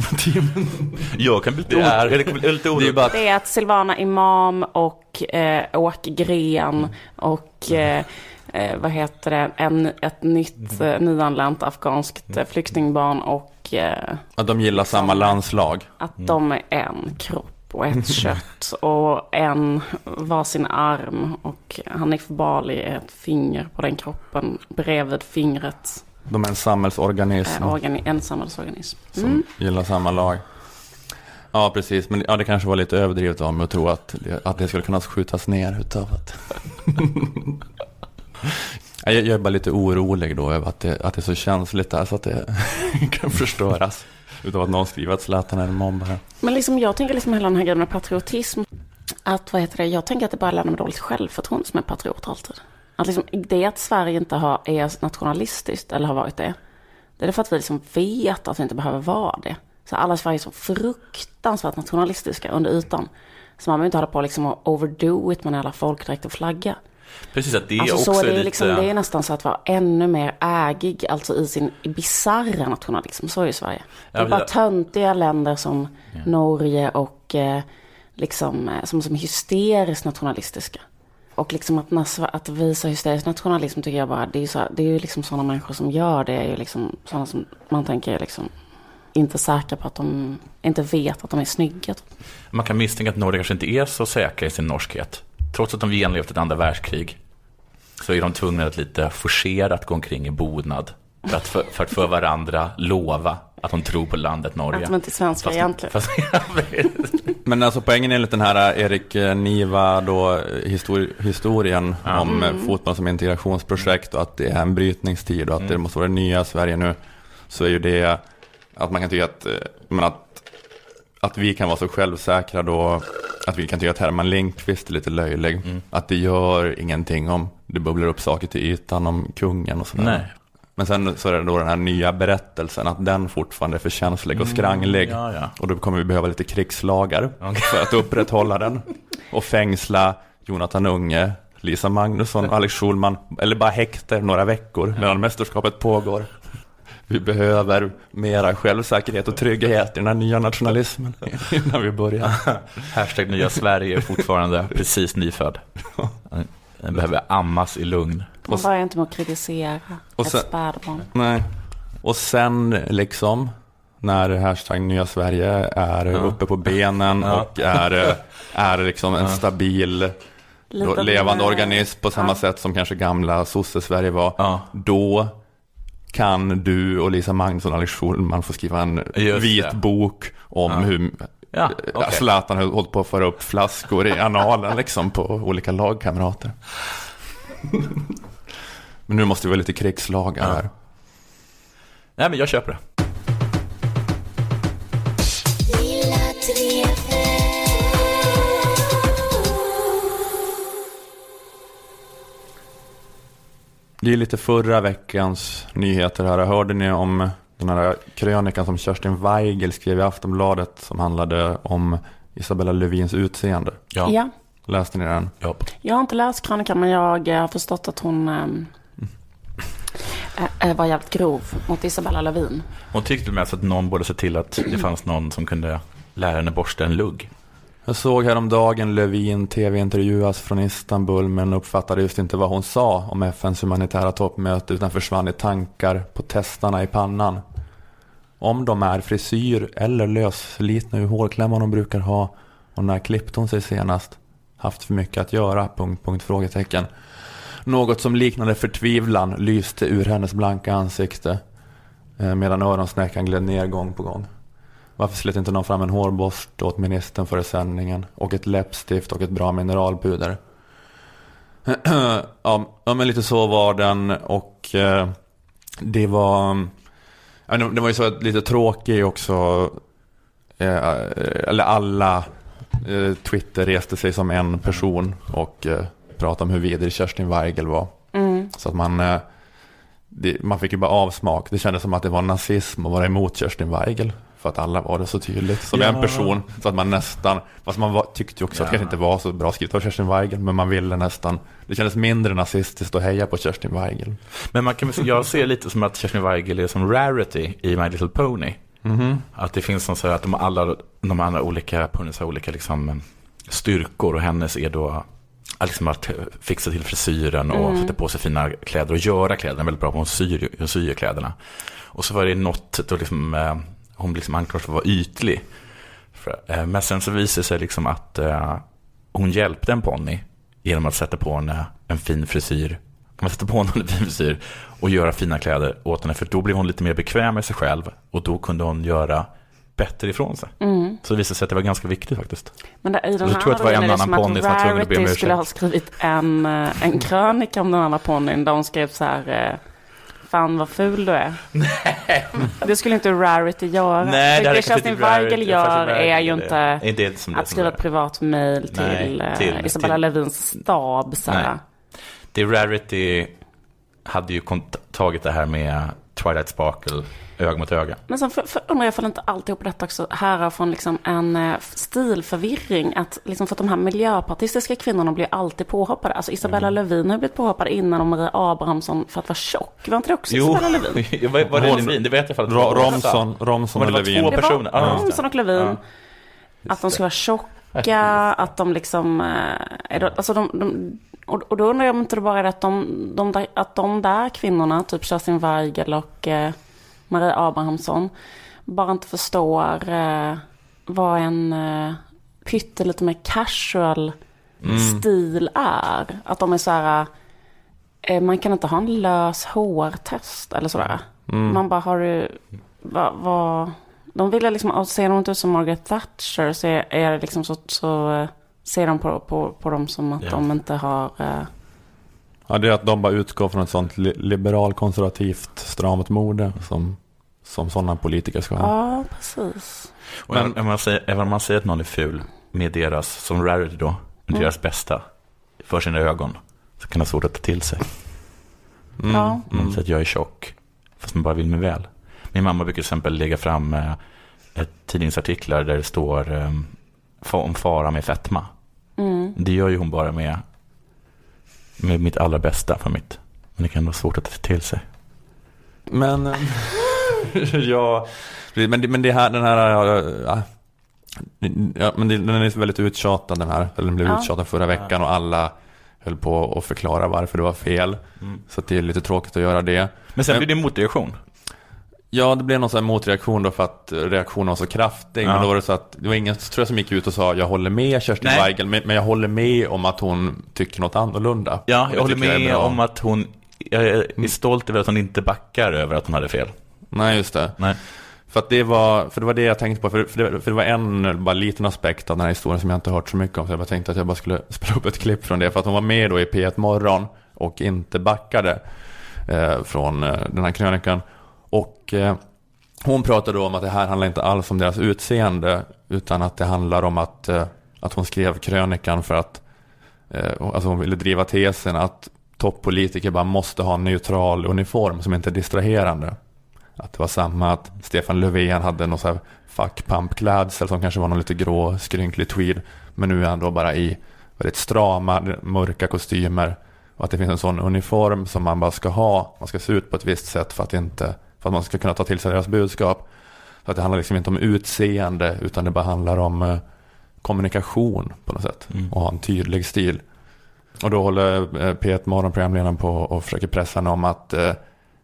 [SPEAKER 2] Jag kan bli lite,
[SPEAKER 1] Det är-
[SPEAKER 2] orolig.
[SPEAKER 1] Det är bara att
[SPEAKER 3] Det är att Silvana Imam och eh, Åke Gren och eh, eh, vad heter det, en, ett nytt eh, nyanlänt afghanskt eh, flyktingbarn och eh,
[SPEAKER 1] att de gillar samma landslag.
[SPEAKER 3] att de är en kropp och ett [laughs] kött och en varsin arm och Hanif Bali är ett finger på den kroppen bredvid fingret.
[SPEAKER 1] De är en samhällsorganism
[SPEAKER 3] Eh, organi- en samhällsorganism.
[SPEAKER 1] som
[SPEAKER 3] Mm.
[SPEAKER 1] gillar samma lag. Ja, precis. Men ja, det kanske var lite överdrivet av mig att tro att, att det skulle kunna skjutas ner utav att... [laughs] jag, jag är bara lite orolig då över att det, att det är så känsligt där så att det [laughs] kan förstöras. Utav att någon skriver att Zlatan är en mobbare.
[SPEAKER 3] Men liksom, jag tänker liksom hela den här grejen med patriotism. Att vad heter det, jag tänker att det bara lämnar med dåligt självförtroende som är patriot alltid. Att liksom, det att Sverige inte har, är nationalistiskt eller har varit det. Det är för att vi liksom vet att vi inte behöver vara det. Så alla i Sverige är så fruktansvärt nationalistiska under ytan. Så man behöver inte hålla på liksom och overdo it med alla folkdräkt och flagga.
[SPEAKER 2] Precis, att det är
[SPEAKER 3] alltså
[SPEAKER 2] också
[SPEAKER 3] så är det,
[SPEAKER 2] lite...
[SPEAKER 3] liksom, det är nästan så att vara ännu mer ägig, alltså i sin bisarra nationalism. Så är ju Sverige. Det är
[SPEAKER 2] Ja,
[SPEAKER 3] bara töntiga länder som Norge och eh, liksom, eh, som, som är hysteriskt nationalistiska. Och liksom att, att visa hysterisk nationalism tycker jag bara, det är ju, så, det är ju liksom sådana människor som gör det, är ju liksom sådana som man tänker är liksom inte säkra på att de inte vet att de är snygga. typ.
[SPEAKER 2] Man kan misstänka att Norge kanske inte är så säkra i sin norskhet. Trots att de genomlevt ett andra världskrig så är de tvungna att lite forcerat gå omkring i bodnad för att för, för, att för varandra lova att de tror på landet Norge.
[SPEAKER 3] Att de inte är svenskar
[SPEAKER 2] Fast-
[SPEAKER 3] egentligen.
[SPEAKER 2] Fast, [laughs]
[SPEAKER 1] Men alltså poängen enligt den här Erik eh, Niva då, histori- historien om eh, fotboll som integrationsprojekt och att det är en brytningstid och att det måste vara det nya Sverige nu. Så är ju det att man kan tycka att, eh, men att, att vi kan vara så självsäkra då, att vi kan tycka att Herman Lindqvist är lite löjlig. Att det gör ingenting om det bubblar upp saker till ytan om kungen och sådär.
[SPEAKER 2] Nej.
[SPEAKER 1] Men sen så är det då den här nya berättelsen, att den fortfarande är för känslig och skranglig.
[SPEAKER 2] Mm, ja, ja.
[SPEAKER 1] Och då kommer vi behöva lite krigslagar
[SPEAKER 2] Okej.
[SPEAKER 1] för att upprätthålla den. Och fängsla Jonathan Unge, Lisa Magnusson [laughs] Alex Schulman. Eller bara häkta några veckor medan mästerskapet pågår. Vi behöver mera självsäkerhet och trygghet i den här nya nationalismen [laughs] innan vi börjar. [laughs]
[SPEAKER 2] Hashtag nya Sverige är fortfarande precis nyfödd. Den behöver ammas i lugn.
[SPEAKER 3] Man börjar inte med att kritisera
[SPEAKER 1] och
[SPEAKER 3] ett
[SPEAKER 1] sen-
[SPEAKER 3] spädbarn.
[SPEAKER 1] Nej. Och sen liksom när hashtag nya Sverige är
[SPEAKER 2] Ja.
[SPEAKER 1] uppe på benen
[SPEAKER 2] Ja.
[SPEAKER 1] och är, [laughs] är liksom en stabil då,
[SPEAKER 3] Liten,
[SPEAKER 1] levande organism på samma
[SPEAKER 3] ja.
[SPEAKER 1] sätt som kanske gamla sosse-Sverige var.
[SPEAKER 2] Ja.
[SPEAKER 1] Då kan du och Lisa Magnusson och Alex Schulman få skriva en
[SPEAKER 2] Just
[SPEAKER 1] vit
[SPEAKER 2] det.
[SPEAKER 1] bok om
[SPEAKER 2] Ja.
[SPEAKER 1] hur
[SPEAKER 2] Ja, okej.
[SPEAKER 1] Zlatan har hållit på att föra upp flaskor i analen liksom på olika lagkamrater. [laughs] Men nu måste vi vara lite krigslagar
[SPEAKER 2] Ja.
[SPEAKER 1] här.
[SPEAKER 2] Nej, men jag köper det.
[SPEAKER 1] Det är lite förra veckans nyheter här. Hörde ni om den här krönikan som Kerstin Weigel skrev i Aftonbladet som handlade om Isabella Lövins utseende?
[SPEAKER 2] Ja.
[SPEAKER 3] Ja.
[SPEAKER 1] Läste ni den?
[SPEAKER 2] ja.
[SPEAKER 3] Jag har inte läst krönikan men jag eh, har förstått att hon eh, var jävligt grov mot Isabella Lövin.
[SPEAKER 2] Hon tyckte mest att någon borde se till att det fanns någon som kunde lära henne borsta en lugg.
[SPEAKER 1] Jag såg häromdagen Lövin tv-intervjuas från Istanbul men uppfattade just inte vad hon sa om FNs humanitära toppmöte utan försvann i tankar på testarna i pannan. Om de är frisyr eller lösslitna ur hårklämmar de brukar ha och när klippte hon sig senast? Haft för mycket att göra? Punkt, punkt, frågetecken. Något som liknade förtvivlan lyste ur hennes blanka ansikte eh, medan öronsnäckan gled ner gång på gång. Varför slet inte någon fram en hårborste åt ministern före sändningen och ett läppstift och ett bra mineralpuder? [clears throat] ja, men lite så var den och eh, det var det var ju så lite tråkig också eh, eller alla Twitter reste sig som en person och prata om hur vidrig Kerstin Weigel var. Mm. Så att man, eh, det, man fick ju bara avsmak. Det kändes som att det var nazism att vara emot Kerstin Weigel. För att alla var det så tydligt som ja. en person. Så att man nästan, fast man var, tyckte ju också ja. att det kanske inte var så bra skrivet av Kerstin Weigel. Men man ville nästan, det kändes mindre nazistiskt att heja på Kerstin Weigel.
[SPEAKER 2] Men man kan, jag ser lite som att Kerstin Weigel är som Rarity i My Little Pony. Mm -hmm. Att det finns någon så här att de alla, de andra olika ponys har olika liksom styrkor och hennes är då liksom att fixa till frisyren och mm. sätta på sig fina kläder och göra kläderna. Väldigt bra hon syr, hon syr kläderna. Och så var det något då liksom, eh, hon liksom anklagades för att vara ytlig. Eh, men sen så visade det sig liksom att eh, hon hjälpte en ponny genom att sätta på henne en fin frisyr. Man sätter på henne en fin frisyr och göra fina kläder åt henne. För då blev hon lite mer bekväm med sig själv. Och då kunde hon göra bättre ifrån sig. Mm. Så det visade sig att det var ganska viktigt faktiskt.
[SPEAKER 3] Men det, i den här tror att det var en annan ponny som var tvungen att be om ursäkt. skulle ha skrivit en, eh, en krönika om den andra ponnyn där hon skrev så här Fan vad ful du är. Nej. Det skulle inte Rarity göra.
[SPEAKER 2] Nej, det,
[SPEAKER 3] det Kerstin Weigel gör är ju inte det att skriva ett privat mail till, Nej, till eh, Isabella till, Lövins stab. Så.
[SPEAKER 2] Det Rarity hade ju tagit det här med Twilight Sparkle öga mot öga.
[SPEAKER 3] Men sen för, för, undrar jag ifall inte alltihop detta också härrör från liksom en eh, stilförvirring. Att, liksom för att de här miljöpartistiska kvinnorna blir alltid påhoppade. Alltså Isabella mm. Lövin har blivit påhoppade innan och Maria Abrahamsson för att vara tjock. Var inte det också jo. Isabella Lövin?
[SPEAKER 2] var, var det Lövin? Det vet jag fall.
[SPEAKER 1] Ra Romson, Romson och Lövin.
[SPEAKER 3] Två personer. Det var Romson och Lövin. Ja. Att de ska vara tjocka, att de liksom... Eh, alltså de, de och, och, då undrar jag om inte det bara är att de, de där, att de där kvinnorna, typ Kerstin Weigel och eh, Marie Abrahamsson, bara inte förstår eh, vad en eh, pyttelite mer casual mm. stil är. Att de är så här, eh, man kan inte ha en lös hårtest eller sådär. Mm. Man bara, har du, vad, va, de vill liksom, ser de inte ut som Margaret Thatcher så är, är det liksom så, så eh, ser de på, på, på dem som att yeah. de inte har eh,
[SPEAKER 1] Ja, det är att de bara utgår från ett sånt liberal konservativt stramt mode som, som sådana politiker ska
[SPEAKER 3] ha. Ja, precis.
[SPEAKER 2] Men även man säger, även om man säger att någon är ful med deras, som rarity då, med mm. deras bästa för sina ögon, så kan det vara svårt att ta till sig. Mm. Ja. Man säger att jag är tjock, fast man bara vill mig väl. Min mamma brukar till exempel lägga fram eh, ett tidningsartiklar där det står eh, om fara med fetma. Mm. Det gör ju hon bara med med mitt allra bästa för mitt. Men det kan vara svårt att ta till sig.
[SPEAKER 1] Men, eh, [laughs] ja, men, det, men det här, den här, ja, ja, men det, den är väldigt uttjatad den här. Eller den blev ja. uttjatad förra veckan och alla höll på att förklara varför det var fel. Mm. Så det är lite tråkigt att göra det.
[SPEAKER 2] Men sen blir det motreaktion.
[SPEAKER 1] Ja, det blev någon sån motreaktion då för att reaktionen var så kraftig. Ja. Men då var det så att det var ingen tror jag, som gick ut och sa jag håller med Kerstin Nej. Weigel, men, jag håller med om att hon tycker något annorlunda.
[SPEAKER 2] Ja, jag, jag håller med om att hon, jag är stolt över att hon inte backar över att hon hade fel.
[SPEAKER 1] Nej, just det.
[SPEAKER 2] Nej.
[SPEAKER 1] För, att det var, för det var det jag tänkte på, för, för, det, för det var en bara liten aspekt av den här historien som jag inte hört så mycket om. Så jag bara tänkte att jag bara skulle [laughs] spela upp ett klipp från det. För att hon var med då i P1 Morgon och inte backade eh, från eh, den här krönikan. Och eh, hon pratade då om att det här handlar inte alls om deras utseende utan att det handlar om att, eh, att hon skrev krönikan för att eh, alltså hon ville driva tesen att toppolitiker bara måste ha en neutral uniform som inte är distraherande. Att det var samma att Stefan Löfven hade någon sån här fackpampklädsel som kanske var någon lite grå skrynklig tweed. Men nu är han då bara i väldigt strama, mörka kostymer Och att det finns en sån uniform som man bara ska ha. Man ska se ut på ett visst sätt för att, inte, för att man ska kunna ta till sig deras budskap. Så att det handlar liksom inte om utseende utan det bara handlar om eh, kommunikation på något sätt.
[SPEAKER 2] Mm.
[SPEAKER 1] Och ha en tydlig stil. Och då håller eh, P1 Morgonprogramledaren på och försöker pressa henne om att eh,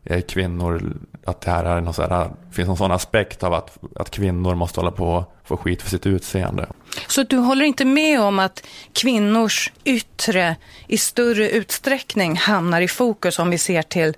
[SPEAKER 1] eh, kvinnor, att det här är någon så här, finns någon sån aspekt av att, att kvinnor måste hålla på och få skit för sitt utseende.
[SPEAKER 13] Så du håller inte med om att kvinnors yttre i större utsträckning hamnar i fokus om vi ser till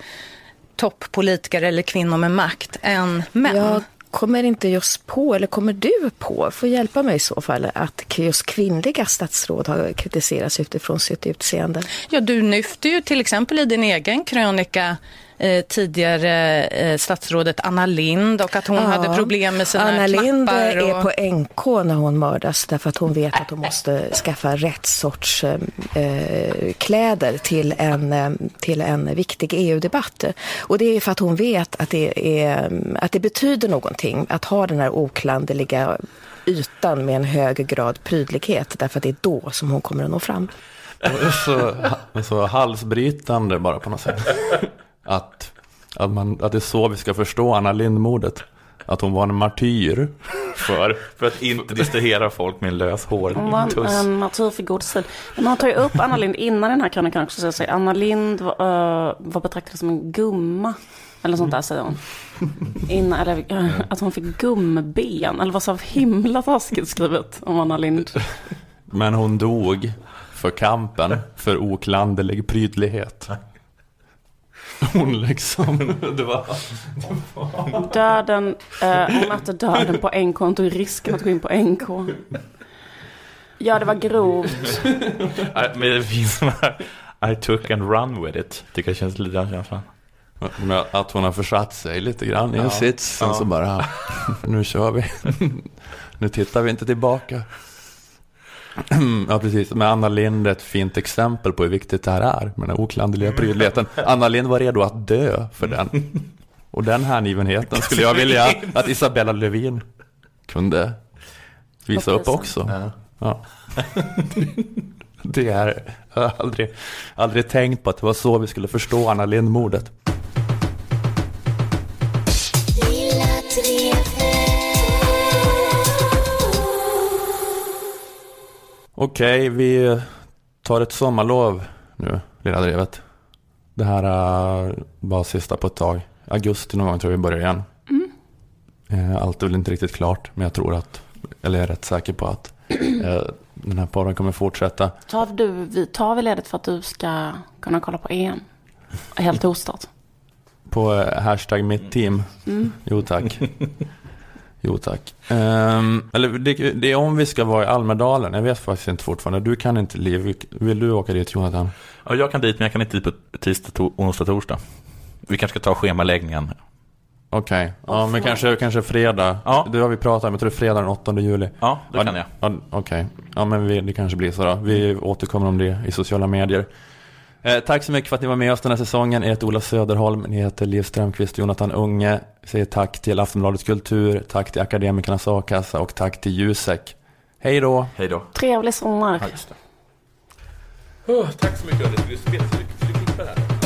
[SPEAKER 13] toppolitiker eller kvinnor med makt än män?
[SPEAKER 14] Jag kommer inte just på, eller kommer du på, får hjälpa mig i så fall, att just kvinnliga statsråd har kritiserats utifrån sitt utseende?
[SPEAKER 13] Ja, du lyfter ju till exempel i din egen krönika eh, tidigare eh, statsrådet Anna Lind och att hon
[SPEAKER 14] Ja.
[SPEAKER 13] hade problem med sina
[SPEAKER 14] Anna Lind är
[SPEAKER 13] och...
[SPEAKER 14] på NK när hon mördas därför att hon vet att hon måste skaffa rätt sorts eh, kläder till en, eh, till en viktig EU-debatt. Och det är för att hon vet att det, är, att det betyder någonting att ha den här oklanderliga ytan med en hög grad prydlighet därför att det är då som hon kommer att nå fram.
[SPEAKER 1] Det är så, så halsbrytande bara på något sätt. Att, att, man, att det är så vi ska förstå Anna Lindmordet. Att hon var en martyr för...
[SPEAKER 2] För att inte distrahera folk med en lös
[SPEAKER 3] Hon var en, en martyr för god stil. Men man tar ju upp Anna Lind innan den här krönikan också. Så säger Anna Lind var, uh, var betraktad som en gumma. Eller sånt där säger hon. Innan, eller, eh, att hon fick gumben. Eller vad så himla taskigt skrivet om Anna Lind.
[SPEAKER 1] Men hon dog för kampen för oklanderlig prydlighet. [laughs] Hon liksom, [laughs] det var...
[SPEAKER 3] Döden, eh, hon mötte döden på NK. Hon tog risken att gå in på NK. Ja, det var grovt.
[SPEAKER 2] Men det finns den här I took and run with it. Tycker jag känns lite den känslan.
[SPEAKER 1] Att hon har försatt sig lite grann i en
[SPEAKER 2] Ja.
[SPEAKER 1] sits. Sen
[SPEAKER 2] Ja.
[SPEAKER 1] så bara, nu kör vi. [laughs] Nu tittar vi inte tillbaka. Ja, precis. Men Anna Lind är ett fint exempel på hur viktigt det här är. Med den oklanderliga prydligheten. Anna Lind var redo att dö för den. Och den hängivenheten skulle jag vilja att Isabella Lövin kunde visa upp också. Ja. Det är, jag har aldrig, aldrig tänkt på att det var så vi skulle förstå Anna Lindmordet. Okej, vi tar ett sommarlov nu, Lilla Drevet. Det här äh, var sista på ett tag. Augusti någon gång tror jag vi börjar igen. Eh, Allt är väl inte riktigt klart, men jag tror att, eller jag är rätt säker på att [clears throat] eh, den här podden kommer fortsätta.
[SPEAKER 3] Tar, du, vi, tar vi ledigt för att du ska kunna kolla på EM? Helt ostört.
[SPEAKER 1] På eh, hashtag mitt team.
[SPEAKER 3] Mm.
[SPEAKER 1] Jo tack. [laughs] Jo tack. Ehm, eller det, det är om vi ska vara i Almedalen. Jag vet faktiskt inte fortfarande. Du kan inte Liv. Vill du åka dit Jonathan?
[SPEAKER 2] Ja, jag kan dit, men jag kan inte dit på tisdag, to- onsdag, torsdag. Vi kanske ska ta schemaläggningen.
[SPEAKER 1] Okej, ja men kanske, kanske fredag.
[SPEAKER 2] Ja.
[SPEAKER 1] Det har vi pratat om. Jag tror det är fredag den 8 juli.
[SPEAKER 2] Ja, det kan jag.
[SPEAKER 1] Ja, Okej, ja men vi, det kanske blir så då. Vi återkommer om det i sociala medier. Eh, tack så mycket för att ni var med oss den här säsongen. Jag heter Ola Söderholm, ni heter Liv Strömqvist och Jonathan Unge. Vi säger tack till Aftonbladets Kultur, tack till Akademikernas A-kassa och tack till Jusek. Hej då!
[SPEAKER 2] Hej då!
[SPEAKER 3] Trevlig sommar.
[SPEAKER 2] tack så mycket. Du skulle klippa det här.